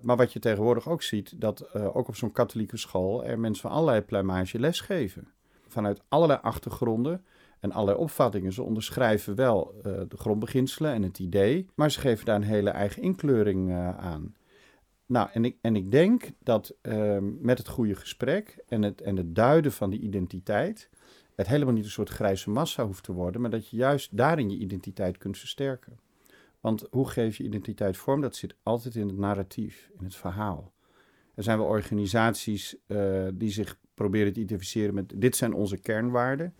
Maar wat je tegenwoordig ook ziet, dat ook op zo'n katholieke school er mensen van allerlei pluimage lesgeven. Vanuit allerlei achtergronden en allerlei opvattingen. Ze onderschrijven wel uh, de grondbeginselen en het idee, maar ze geven daar een hele eigen inkleuring uh, aan. Nou, en ik, en ik denk dat uh, met het goede gesprek en het, en het duiden van die identiteit, het helemaal niet een soort grijze massa hoeft te worden, maar dat je juist daarin je identiteit kunt versterken. Want hoe geef je identiteit vorm? Dat zit altijd in het narratief, in het verhaal. Er zijn wel organisaties uh, die zich proberen te identificeren met dit zijn onze kernwaarden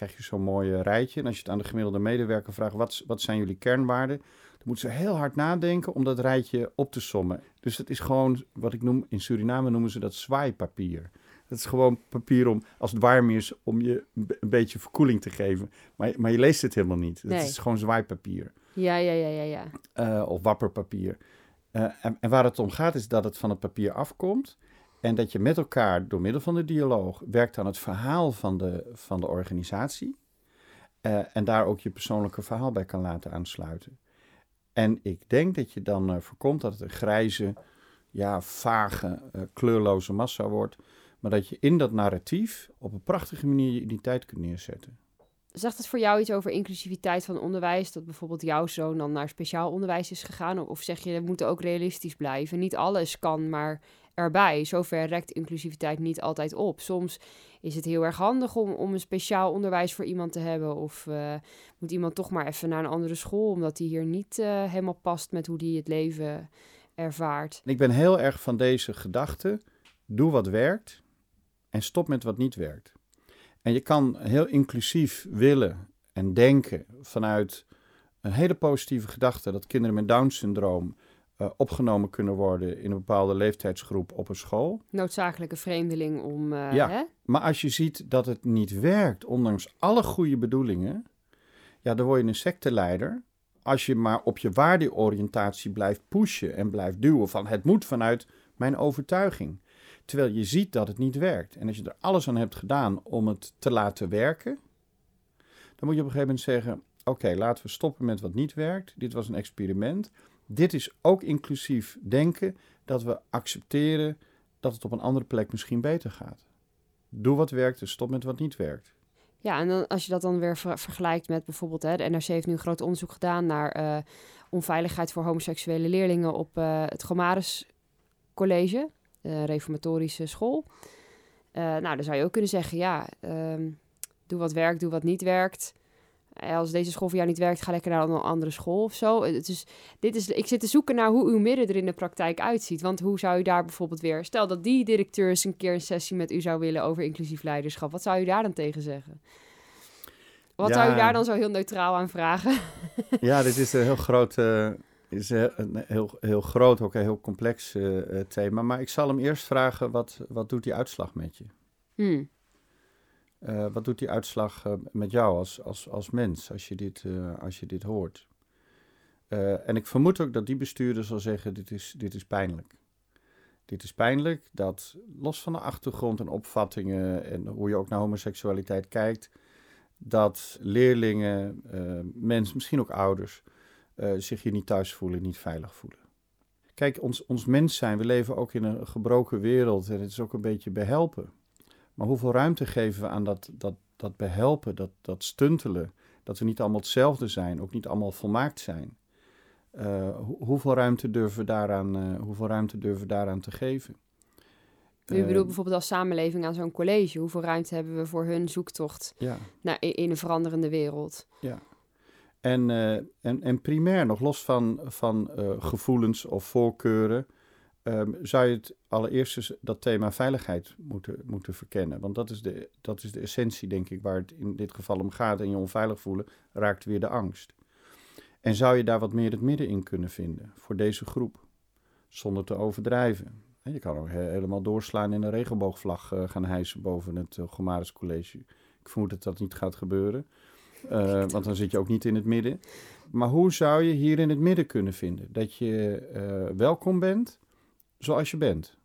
krijg je zo'n mooi eh, rijtje. En als je het aan de gemiddelde medewerker vraagt, wat, wat zijn jullie kernwaarden? Dan moeten ze heel hard nadenken om dat rijtje op te sommen. Dus het is gewoon, wat ik noem, in Suriname noemen ze dat zwaaipapier. Dat is gewoon papier om, als het warm is, om je een beetje verkoeling te geven. Maar, maar je leest het helemaal niet. Het is gewoon zwaaipapier. Ja, ja, ja, ja. ja. Uh, of wapperpapier. Uh, en, en, waar het om gaat is dat het van het papier afkomt. En dat je met elkaar door middel van de dialoog werkt aan het verhaal van de, van de organisatie. Uh, en daar ook je persoonlijke verhaal bij kan laten aansluiten. En ik denk dat je dan uh, voorkomt dat het een grijze, ja, vage, uh, kleurloze massa wordt. Maar dat je in dat narratief op een prachtige manier je identiteit kunt neerzetten. Zegt het voor jou iets over inclusiviteit van onderwijs? Dat bijvoorbeeld jouw zoon dan naar speciaal onderwijs is gegaan? Of zeg je, we moeten ook realistisch blijven? Niet alles kan, maar erbij. Zover rekt inclusiviteit niet altijd op. Soms is het heel erg handig om, om een speciaal onderwijs voor iemand te hebben. Of uh, moet iemand toch maar even naar een andere school, omdat hij hier niet uh, helemaal past met hoe hij het leven ervaart. Ik ben heel erg van deze gedachte. Doe wat werkt en stop met wat niet werkt. En je kan heel inclusief willen en denken vanuit een hele positieve gedachte dat kinderen met Down-syndroom uh, opgenomen kunnen worden in een bepaalde leeftijdsgroep op een school. Noodzakelijke vreemdeling om. Uh, ja, hè? maar als je ziet dat het niet werkt, ondanks alle goede bedoelingen, ja, dan word je een secteleider als je maar op je waardeoriëntatie blijft pushen en blijft duwen van het moet vanuit mijn overtuiging. Terwijl je ziet dat het niet werkt. En als je er alles aan hebt gedaan om het te laten werken, dan moet je op een gegeven moment zeggen: Oké, laten we stoppen met wat niet werkt. Dit was een experiment. Dit is ook inclusief denken dat we accepteren dat het op een andere plek misschien beter gaat. Doe wat werkt en stop met wat niet werkt. Ja, en dan, als je dat dan weer vergelijkt met bijvoorbeeld, hè, de NRC heeft nu een groot onderzoek gedaan naar uh, onveiligheid voor homoseksuele leerlingen op uh, het Gomarus College, de reformatorische school. Nou, dan zou je ook kunnen zeggen, ja, um, doe wat werkt, doe wat niet werkt. Eh, als deze school voor jou niet werkt, ga lekker naar een andere school of zo. Het is, dit is, ik zit te zoeken naar hoe uw midden er in de praktijk uitziet. Want hoe zou u daar bijvoorbeeld weer... Stel dat die directeur eens een keer een sessie met u zou willen over inclusief leiderschap. Wat zou u daar dan tegen zeggen? Wat zou u daar dan zo heel neutraal aan vragen? Ja, dit is een heel groot, uh, is een heel, heel groot, ook een heel complex uh, thema. Maar ik zal hem eerst vragen, wat, wat doet die uitslag met je? Hmm. Uh, wat doet die uitslag uh, met jou als, als, als mens als je dit, uh, als je dit hoort? en ik vermoed ook dat die bestuurder zal zeggen: dit is, dit is pijnlijk. Dit is pijnlijk dat, los van de achtergrond en opvattingen en hoe je ook naar homoseksualiteit kijkt, dat leerlingen, mensen, misschien ook ouders, zich hier niet thuis voelen, niet veilig voelen. Kijk, ons, ons mens zijn, we leven ook in een gebroken wereld en het is ook een beetje behelpen. Maar hoeveel ruimte geven we aan dat, dat, dat behelpen, dat, dat stuntelen? Dat we niet allemaal hetzelfde zijn, ook niet allemaal volmaakt zijn. Uh, hoeveel, ruimte durven we daaraan, uh, hoeveel ruimte durven we daaraan te geven? U bedoelt eh, bijvoorbeeld als samenleving aan zo'n college. Hoeveel ruimte hebben we voor hun zoektocht ja. naar, in een veranderende wereld? Ja. En, en, en primair, nog los van, van gevoelens of voorkeuren, um, zou je het allereerst dat thema veiligheid moeten, moeten verkennen. Want dat is, de, dat is de essentie, denk ik, waar het in dit geval om gaat. En je onveilig voelen raakt weer de angst. En zou je daar wat meer het midden in kunnen vinden voor deze groep, zonder te overdrijven? je kan ook helemaal doorslaan in een regenboogvlag uh, gaan hijsen boven het uh, Gomaris College. Ik vermoed dat dat niet gaat gebeuren, uh, want dan zit je ook niet in het midden. Maar hoe zou je hier in het midden kunnen vinden? Dat je welkom bent, zoals je bent.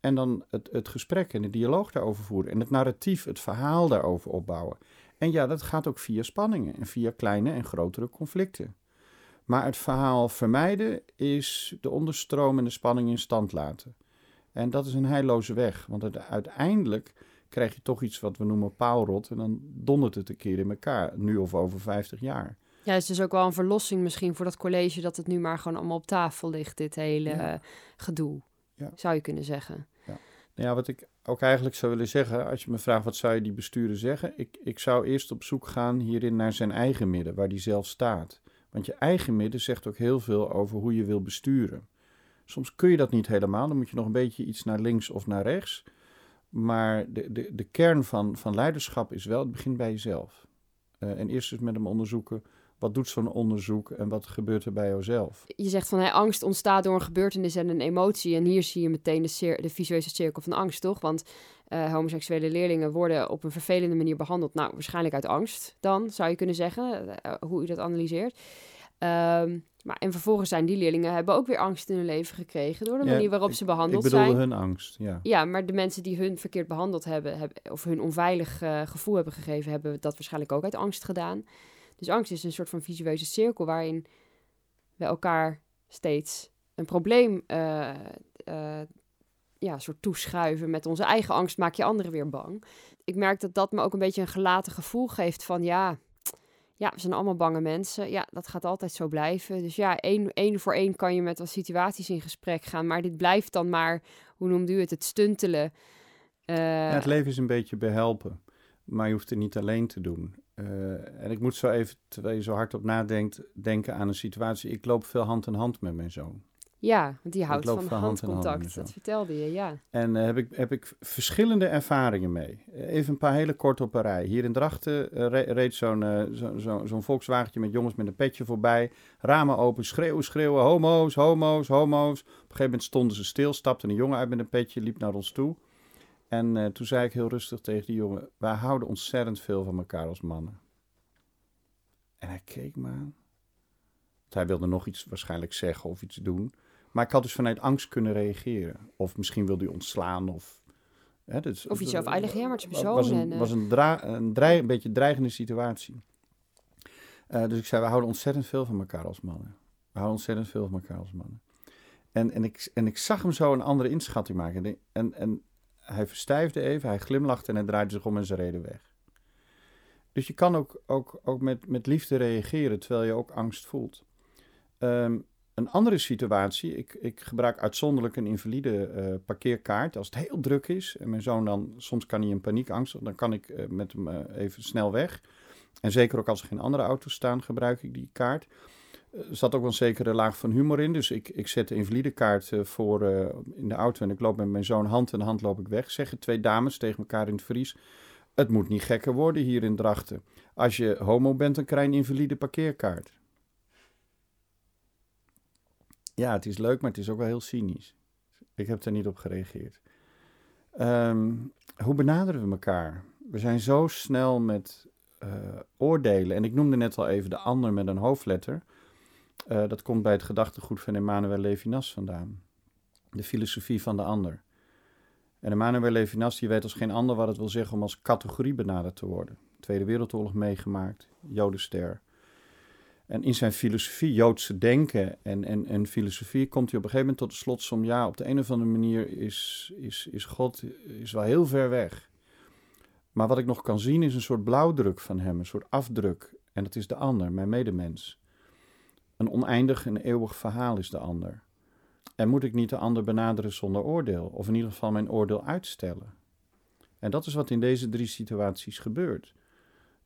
En dan het, het gesprek en de dialoog daarover voeren. En het narratief, het verhaal daarover opbouwen. En ja, dat gaat ook via spanningen en via kleine en grotere conflicten. Maar het verhaal vermijden is de onderstroom en de spanning in stand laten. En dat is een heilloze weg, want uiteindelijk krijg je toch iets wat we noemen paalrot en dan dondert het een keer in elkaar, nu of over 50 jaar. Ja, het is dus ook wel een verlossing misschien voor dat college dat het nu maar gewoon allemaal op tafel ligt, dit hele gedoe. Ja. Zou je kunnen zeggen. Ja. Nou ja, wat ik ook eigenlijk zou willen zeggen, als je me vraagt wat zou je die bestuurder zeggen, ik, ik zou eerst op zoek gaan hierin naar zijn eigen midden, waar die zelf staat. Want je eigen midden zegt ook heel veel over hoe je wil besturen. Soms kun je dat niet helemaal, dan moet je nog een beetje iets naar links of naar rechts. Maar de, de, de kern van, van leiderschap is wel, het begint bij jezelf. Uh, en eerst eens met hem onderzoeken, wat doet zo'n onderzoek en wat gebeurt er bij jouzelf? Je zegt van hey, angst ontstaat door een gebeurtenis en een emotie. En hier zie je meteen de, de visuele cirkel van angst, toch? Want uh, homoseksuele leerlingen worden op een vervelende manier behandeld. Nou, waarschijnlijk uit angst dan, zou je kunnen zeggen, uh, hoe u dat analyseert. Um, maar en vervolgens zijn die leerlingen hebben ook weer angst in hun leven gekregen door de manier waarop ze behandeld zijn. Ik bedoel hun angst, ja. Ja, maar de mensen die hun verkeerd behandeld hebben, hebben of hun onveilig uh, gevoel hebben gegeven, hebben dat waarschijnlijk ook uit angst gedaan. Dus angst is een soort van visueuze cirkel waarin we elkaar steeds een probleem uh, uh, ja, soort toeschuiven. Met onze eigen angst maak je anderen weer bang. Ik merk dat dat me ook een beetje een gelaten gevoel geeft van ja, ja, we zijn allemaal bange mensen. Ja, dat gaat altijd zo blijven. Dus ja, één, één voor één kan je met wat situaties in gesprek gaan. Maar dit blijft dan maar, hoe noemde u het, het stuntelen. Uh, ja, het leven is een beetje behelpen. Maar je hoeft het niet alleen te doen. Uh, en ik moet zo even, terwijl je zo hard op nadenkt, denken aan een situatie. Ik loop veel hand in hand met mijn zoon. Ja, want die houdt van handcontact. Hand dat vertelde je, ja. En uh, heb, ik, heb ik verschillende ervaringen mee. Even een paar hele kort op een rij. Hier in Drachten uh, reed zo'n zo, zo, zo'n Volkswagentje met jongens met een petje voorbij. Ramen open, schreeuwen, schreeuwen. Homo's, homo's, homo's. Op een gegeven moment stonden ze stil, stapte een jongen uit met een petje, liep naar ons toe. En uh, toen zei ik heel rustig tegen die jongen: Wij houden ontzettend veel van elkaar als mannen. En hij keek me aan. hij wilde nog iets waarschijnlijk zeggen of iets doen. Maar ik had dus vanuit angst kunnen reageren. Of misschien wilde hij ontslaan of... Hè, dus, of iets over maar het is was een, en, was een, dra een, dreig, een beetje dreigende situatie. Uh, dus ik zei, we houden ontzettend veel van elkaar als mannen. We houden ontzettend veel van elkaar als mannen. En, en, ik, en ik zag hem zo een andere inschatting maken. En, en hij verstijfde even, hij glimlachte en hij draaide zich om en ze reden weg. Dus je kan ook, ook, ook met, met liefde reageren terwijl je ook angst voelt. Um, een andere situatie, ik, ik gebruik uitzonderlijk een invalide uh, parkeerkaart. Als het heel druk is en mijn zoon dan, soms kan hij in paniekangst, dan kan ik uh, met hem uh, even snel weg. En zeker ook als er geen andere auto's staan, gebruik ik die kaart. Er zat ook wel een zekere laag van humor in. Dus ik, ik zet de invalide kaart voor in de auto en ik loop met mijn zoon hand in hand loop ik weg. Zeggen twee dames tegen elkaar in het Fries. Het moet niet gekker worden hier in Drachten. Als je homo bent, dan krijg je een invalide parkeerkaart. Ja, het is leuk, maar het is ook wel heel cynisch. Ik heb er niet op gereageerd. Ehm, hoe benaderen we elkaar? We zijn zo snel met oordelen. En ik noemde net al even de ander met een hoofdletter. Uh, dat komt bij het gedachtegoed van Emmanuel Levinas vandaan. De filosofie van de ander. En Emmanuel Levinas die weet als geen ander wat het wil zeggen om als categorie benaderd te worden. Tweede Wereldoorlog meegemaakt, Jodenster. En in zijn filosofie, Joodse denken en, en, en filosofie, komt hij op een gegeven moment tot de slotsom: ja, op de een of andere manier is, is, is God is wel heel ver weg. Maar wat ik nog kan zien is een soort blauwdruk van hem, een soort afdruk. En dat is de ander, mijn medemens. Een oneindig en eeuwig verhaal is de ander. En moet ik niet de ander benaderen zonder oordeel, of in ieder geval mijn oordeel uitstellen? En dat is wat in deze drie situaties gebeurt.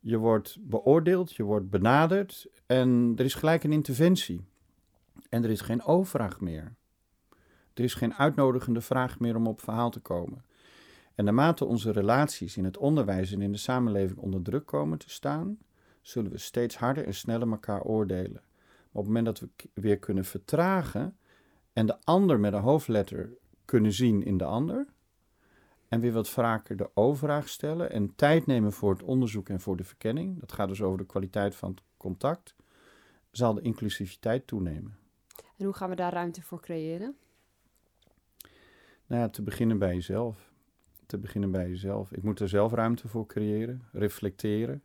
Je wordt beoordeeld, je wordt benaderd en er is gelijk een interventie. En er is geen overvraag meer. Er is geen uitnodigende vraag meer om op verhaal te komen. En naarmate onze relaties in het onderwijs en in de samenleving onder druk komen te staan, zullen we steeds harder en sneller elkaar oordelen. Op het moment dat we weer kunnen vertragen en de ander met een hoofdletter kunnen zien in de ander, en weer wat vaker de overvraag stellen en tijd nemen voor het onderzoek en voor de verkenning, dat gaat dus over de kwaliteit van het contact, zal de inclusiviteit toenemen. En hoe gaan we daar ruimte voor creëren? Nou ja, te beginnen bij jezelf. Te beginnen bij jezelf. Ik moet er zelf ruimte voor creëren, reflecteren.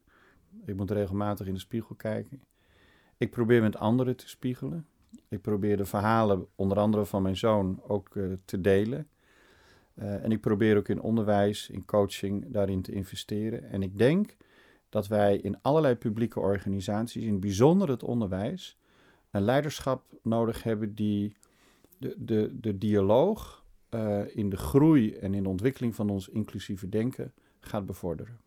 Ik moet regelmatig in de spiegel kijken. Ik probeer met anderen te spiegelen. Ik probeer de verhalen, onder andere van mijn zoon, ook uh, te delen. Uh, en ik probeer ook in onderwijs, in coaching, daarin te investeren. En ik denk dat wij in allerlei publieke organisaties, in bijzonder het onderwijs, een leiderschap nodig hebben die de, de, de dialoog uh, in de groei en in de ontwikkeling van ons inclusieve denken gaat bevorderen.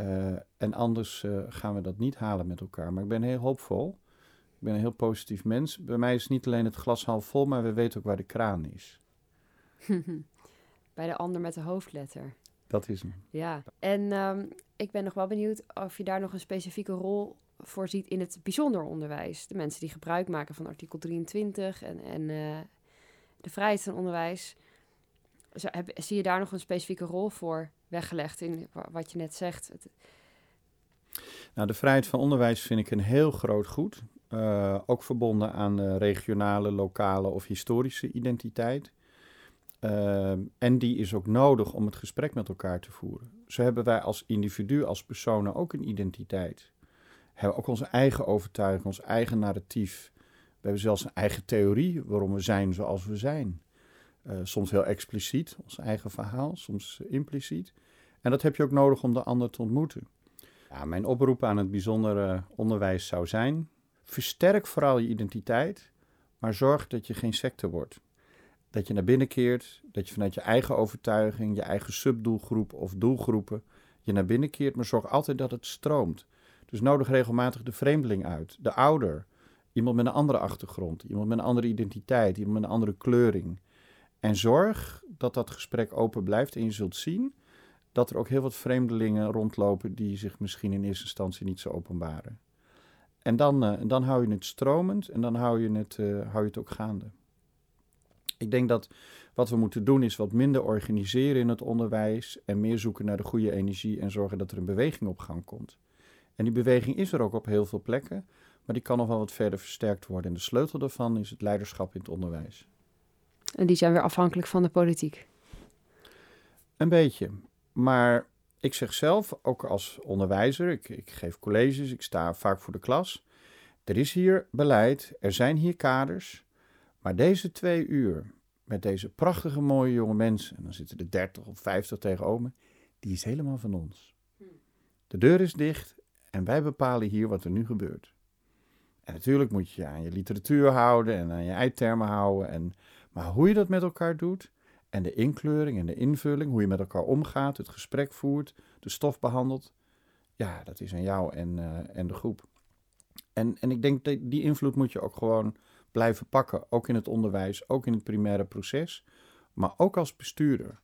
Uh, en anders gaan we dat niet halen met elkaar. Maar ik ben heel hoopvol. Ik ben een heel positief mens. Bij mij is niet alleen het glas half vol, maar we weten ook waar de kraan is. bij de ander met de hoofdletter. Dat is hem. Ja, en um, ik ben nog wel benieuwd of je daar nog een specifieke rol voor ziet in het bijzonder onderwijs. De mensen die gebruik maken van artikel 23 en, en uh, de vrijheid van onderwijs. Zo, heb, zie je daar nog een specifieke rol voor weggelegd in wat je net zegt? Nou, de vrijheid van onderwijs vind ik een heel groot goed. Uh, ook verbonden aan regionale, lokale of historische identiteit. Uh, en die is ook nodig om het gesprek met elkaar te voeren. Zo hebben wij als individu, als personen ook een identiteit. We hebben ook onze eigen overtuiging, ons eigen narratief. We hebben zelfs een eigen theorie waarom we zijn zoals we zijn. Uh, soms heel expliciet, ons eigen verhaal, soms impliciet. En dat heb je ook nodig om de ander te ontmoeten. Ja, mijn oproep aan het bijzondere onderwijs zou zijn: versterk vooral je identiteit, maar zorg dat je geen secte wordt dat je naar binnen keert, dat je vanuit je eigen overtuiging, je eigen subdoelgroep of doelgroepen je naar binnen keert, maar zorg altijd dat het stroomt. Dus nodig regelmatig de vreemdeling uit, de ouder, iemand met een andere achtergrond, iemand met een andere identiteit, iemand met een andere kleuring. En zorg dat dat gesprek open blijft en je zult zien dat er ook heel wat vreemdelingen rondlopen die zich misschien in eerste instantie niet zo openbaren. En dan, uh, dan hou je het stromend en dan hou je het, uh, hou je het ook gaande. Ik denk dat wat we moeten doen is wat minder organiseren in het onderwijs en meer zoeken naar de goede energie en zorgen dat er een beweging op gang komt. En die beweging is er ook op heel veel plekken, maar die kan nog wel wat verder versterkt worden. En de sleutel daarvan is het leiderschap in het onderwijs. En die zijn weer afhankelijk van de politiek. Een beetje. Maar ik zeg zelf, ook als onderwijzer, ik, ik geef colleges, ik sta vaak voor de klas. Er is hier beleid, er zijn hier kaders. Maar deze twee uur met deze prachtige mooie jonge mensen, en dan zitten er 30 of 50 tegenover me, die is helemaal van ons. De deur is dicht en wij bepalen hier wat er nu gebeurt. En natuurlijk moet je je aan je literatuur houden en aan je eindtermen houden. En, maar hoe je dat met elkaar doet, en de inkleuring en de invulling, hoe je met elkaar omgaat, het gesprek voert, de stof behandelt, ja, dat is aan jou en, uh, en de groep. En, en ik denk dat die invloed moet je ook gewoon blijven pakken, ook in het onderwijs, ook in het primaire proces, maar ook als bestuurder.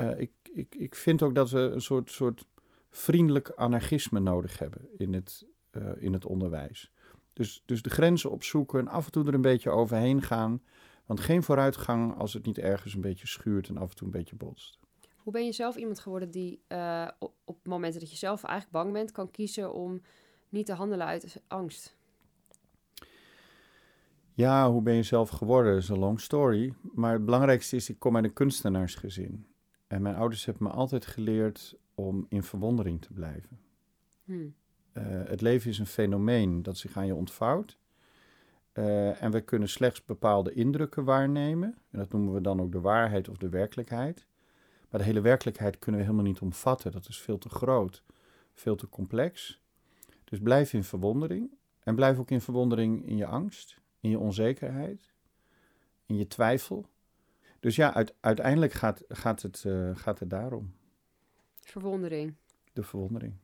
Uh, ik, ik, ik vind ook dat we een soort, soort vriendelijk anarchisme nodig hebben in het, uh, in het onderwijs. Dus, dus de grenzen opzoeken en af en toe er een beetje overheen gaan. Want geen vooruitgang als het niet ergens een beetje schuurt en af en toe een beetje botst. Hoe ben je zelf iemand geworden die uh, op, op momenten dat je zelf eigenlijk bang bent, kan kiezen om niet te handelen uit angst? Ja, hoe ben je zelf geworden? Dat is een long story. Maar het belangrijkste is, ik kom uit een kunstenaarsgezin. En mijn ouders hebben me altijd geleerd om in verwondering te blijven. Hmm. Uh, het leven is een fenomeen dat zich aan je ontvouwt. Uh, en we kunnen slechts bepaalde indrukken waarnemen. En dat noemen we dan ook de waarheid of de werkelijkheid. Maar de hele werkelijkheid kunnen we helemaal niet omvatten. Dat is veel te groot, veel te complex. Dus blijf in verwondering. En blijf ook in verwondering in je angst, in je onzekerheid, in je twijfel. Dus ja, uit, uiteindelijk gaat, gaat, het, uh, gaat het daarom. Verwondering. De verwondering.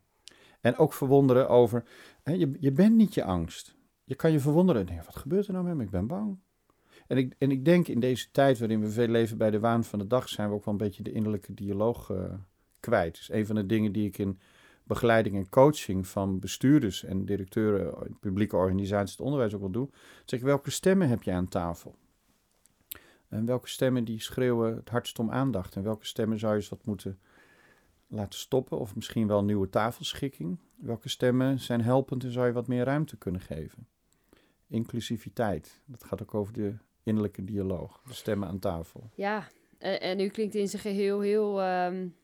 En ook verwonderen over, hè, je, je bent niet je angst. Je kan je verwonderen. Wat gebeurt er nou met me? Ik ben bang. En ik, en ik denk in deze tijd waarin we veel leven bij de waan van de dag, zijn we ook wel een beetje de innerlijke dialoog uh, kwijt. Dus een van de dingen die ik in begeleiding en coaching van bestuurders en directeuren in publieke organisaties het onderwijs ook wel doe. Zeg welke stemmen heb je aan tafel? En welke stemmen die schreeuwen het hardst om aandacht? En welke stemmen zou je eens wat moeten laten stoppen? Of misschien wel nieuwe tafelschikking? Welke stemmen zijn helpend en zou je wat meer ruimte kunnen geven? Inclusiviteit. Dat gaat ook over de innerlijke dialoog, de stemmen aan tafel. Ja, en, en u klinkt in zijn geheel heel, um,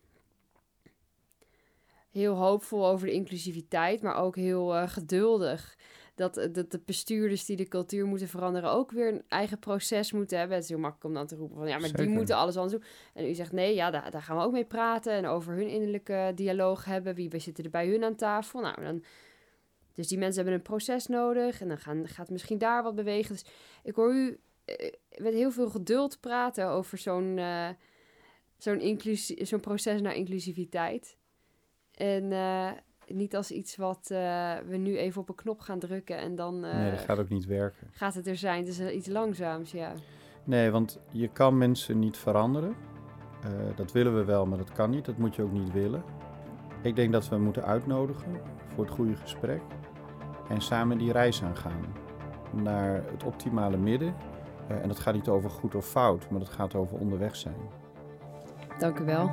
heel hoopvol over de inclusiviteit, maar ook heel uh, geduldig. Dat, dat de bestuurders die de cultuur moeten veranderen ook weer een eigen proces moeten hebben. Het is heel makkelijk om dan te roepen van ja, maar die moeten alles anders doen. En u zegt nee, ja, daar, daar gaan we ook mee praten en over hun innerlijke dialoog hebben. Wie zitten er bij hun aan tafel? Nou, dan dus die mensen hebben een proces nodig en dan gaan, gaat misschien daar wat bewegen. Dus ik hoor u eh, met heel veel geduld praten over zo'n uh, zo'n zo'n proces naar inclusiviteit. En uh, niet als iets wat we nu even op een knop gaan drukken en dan... nee, dat gaat ook niet werken. Gaat het er zijn. Het is iets langzaams, ja. Nee, want je kan mensen niet veranderen. dat willen we wel, maar dat kan niet. Dat moet je ook niet willen. Ik denk dat we moeten uitnodigen voor het goede gesprek en samen die reis aangaan naar het optimale midden. Uh, en dat gaat niet over goed of fout, maar dat gaat over onderweg zijn. Dank u wel.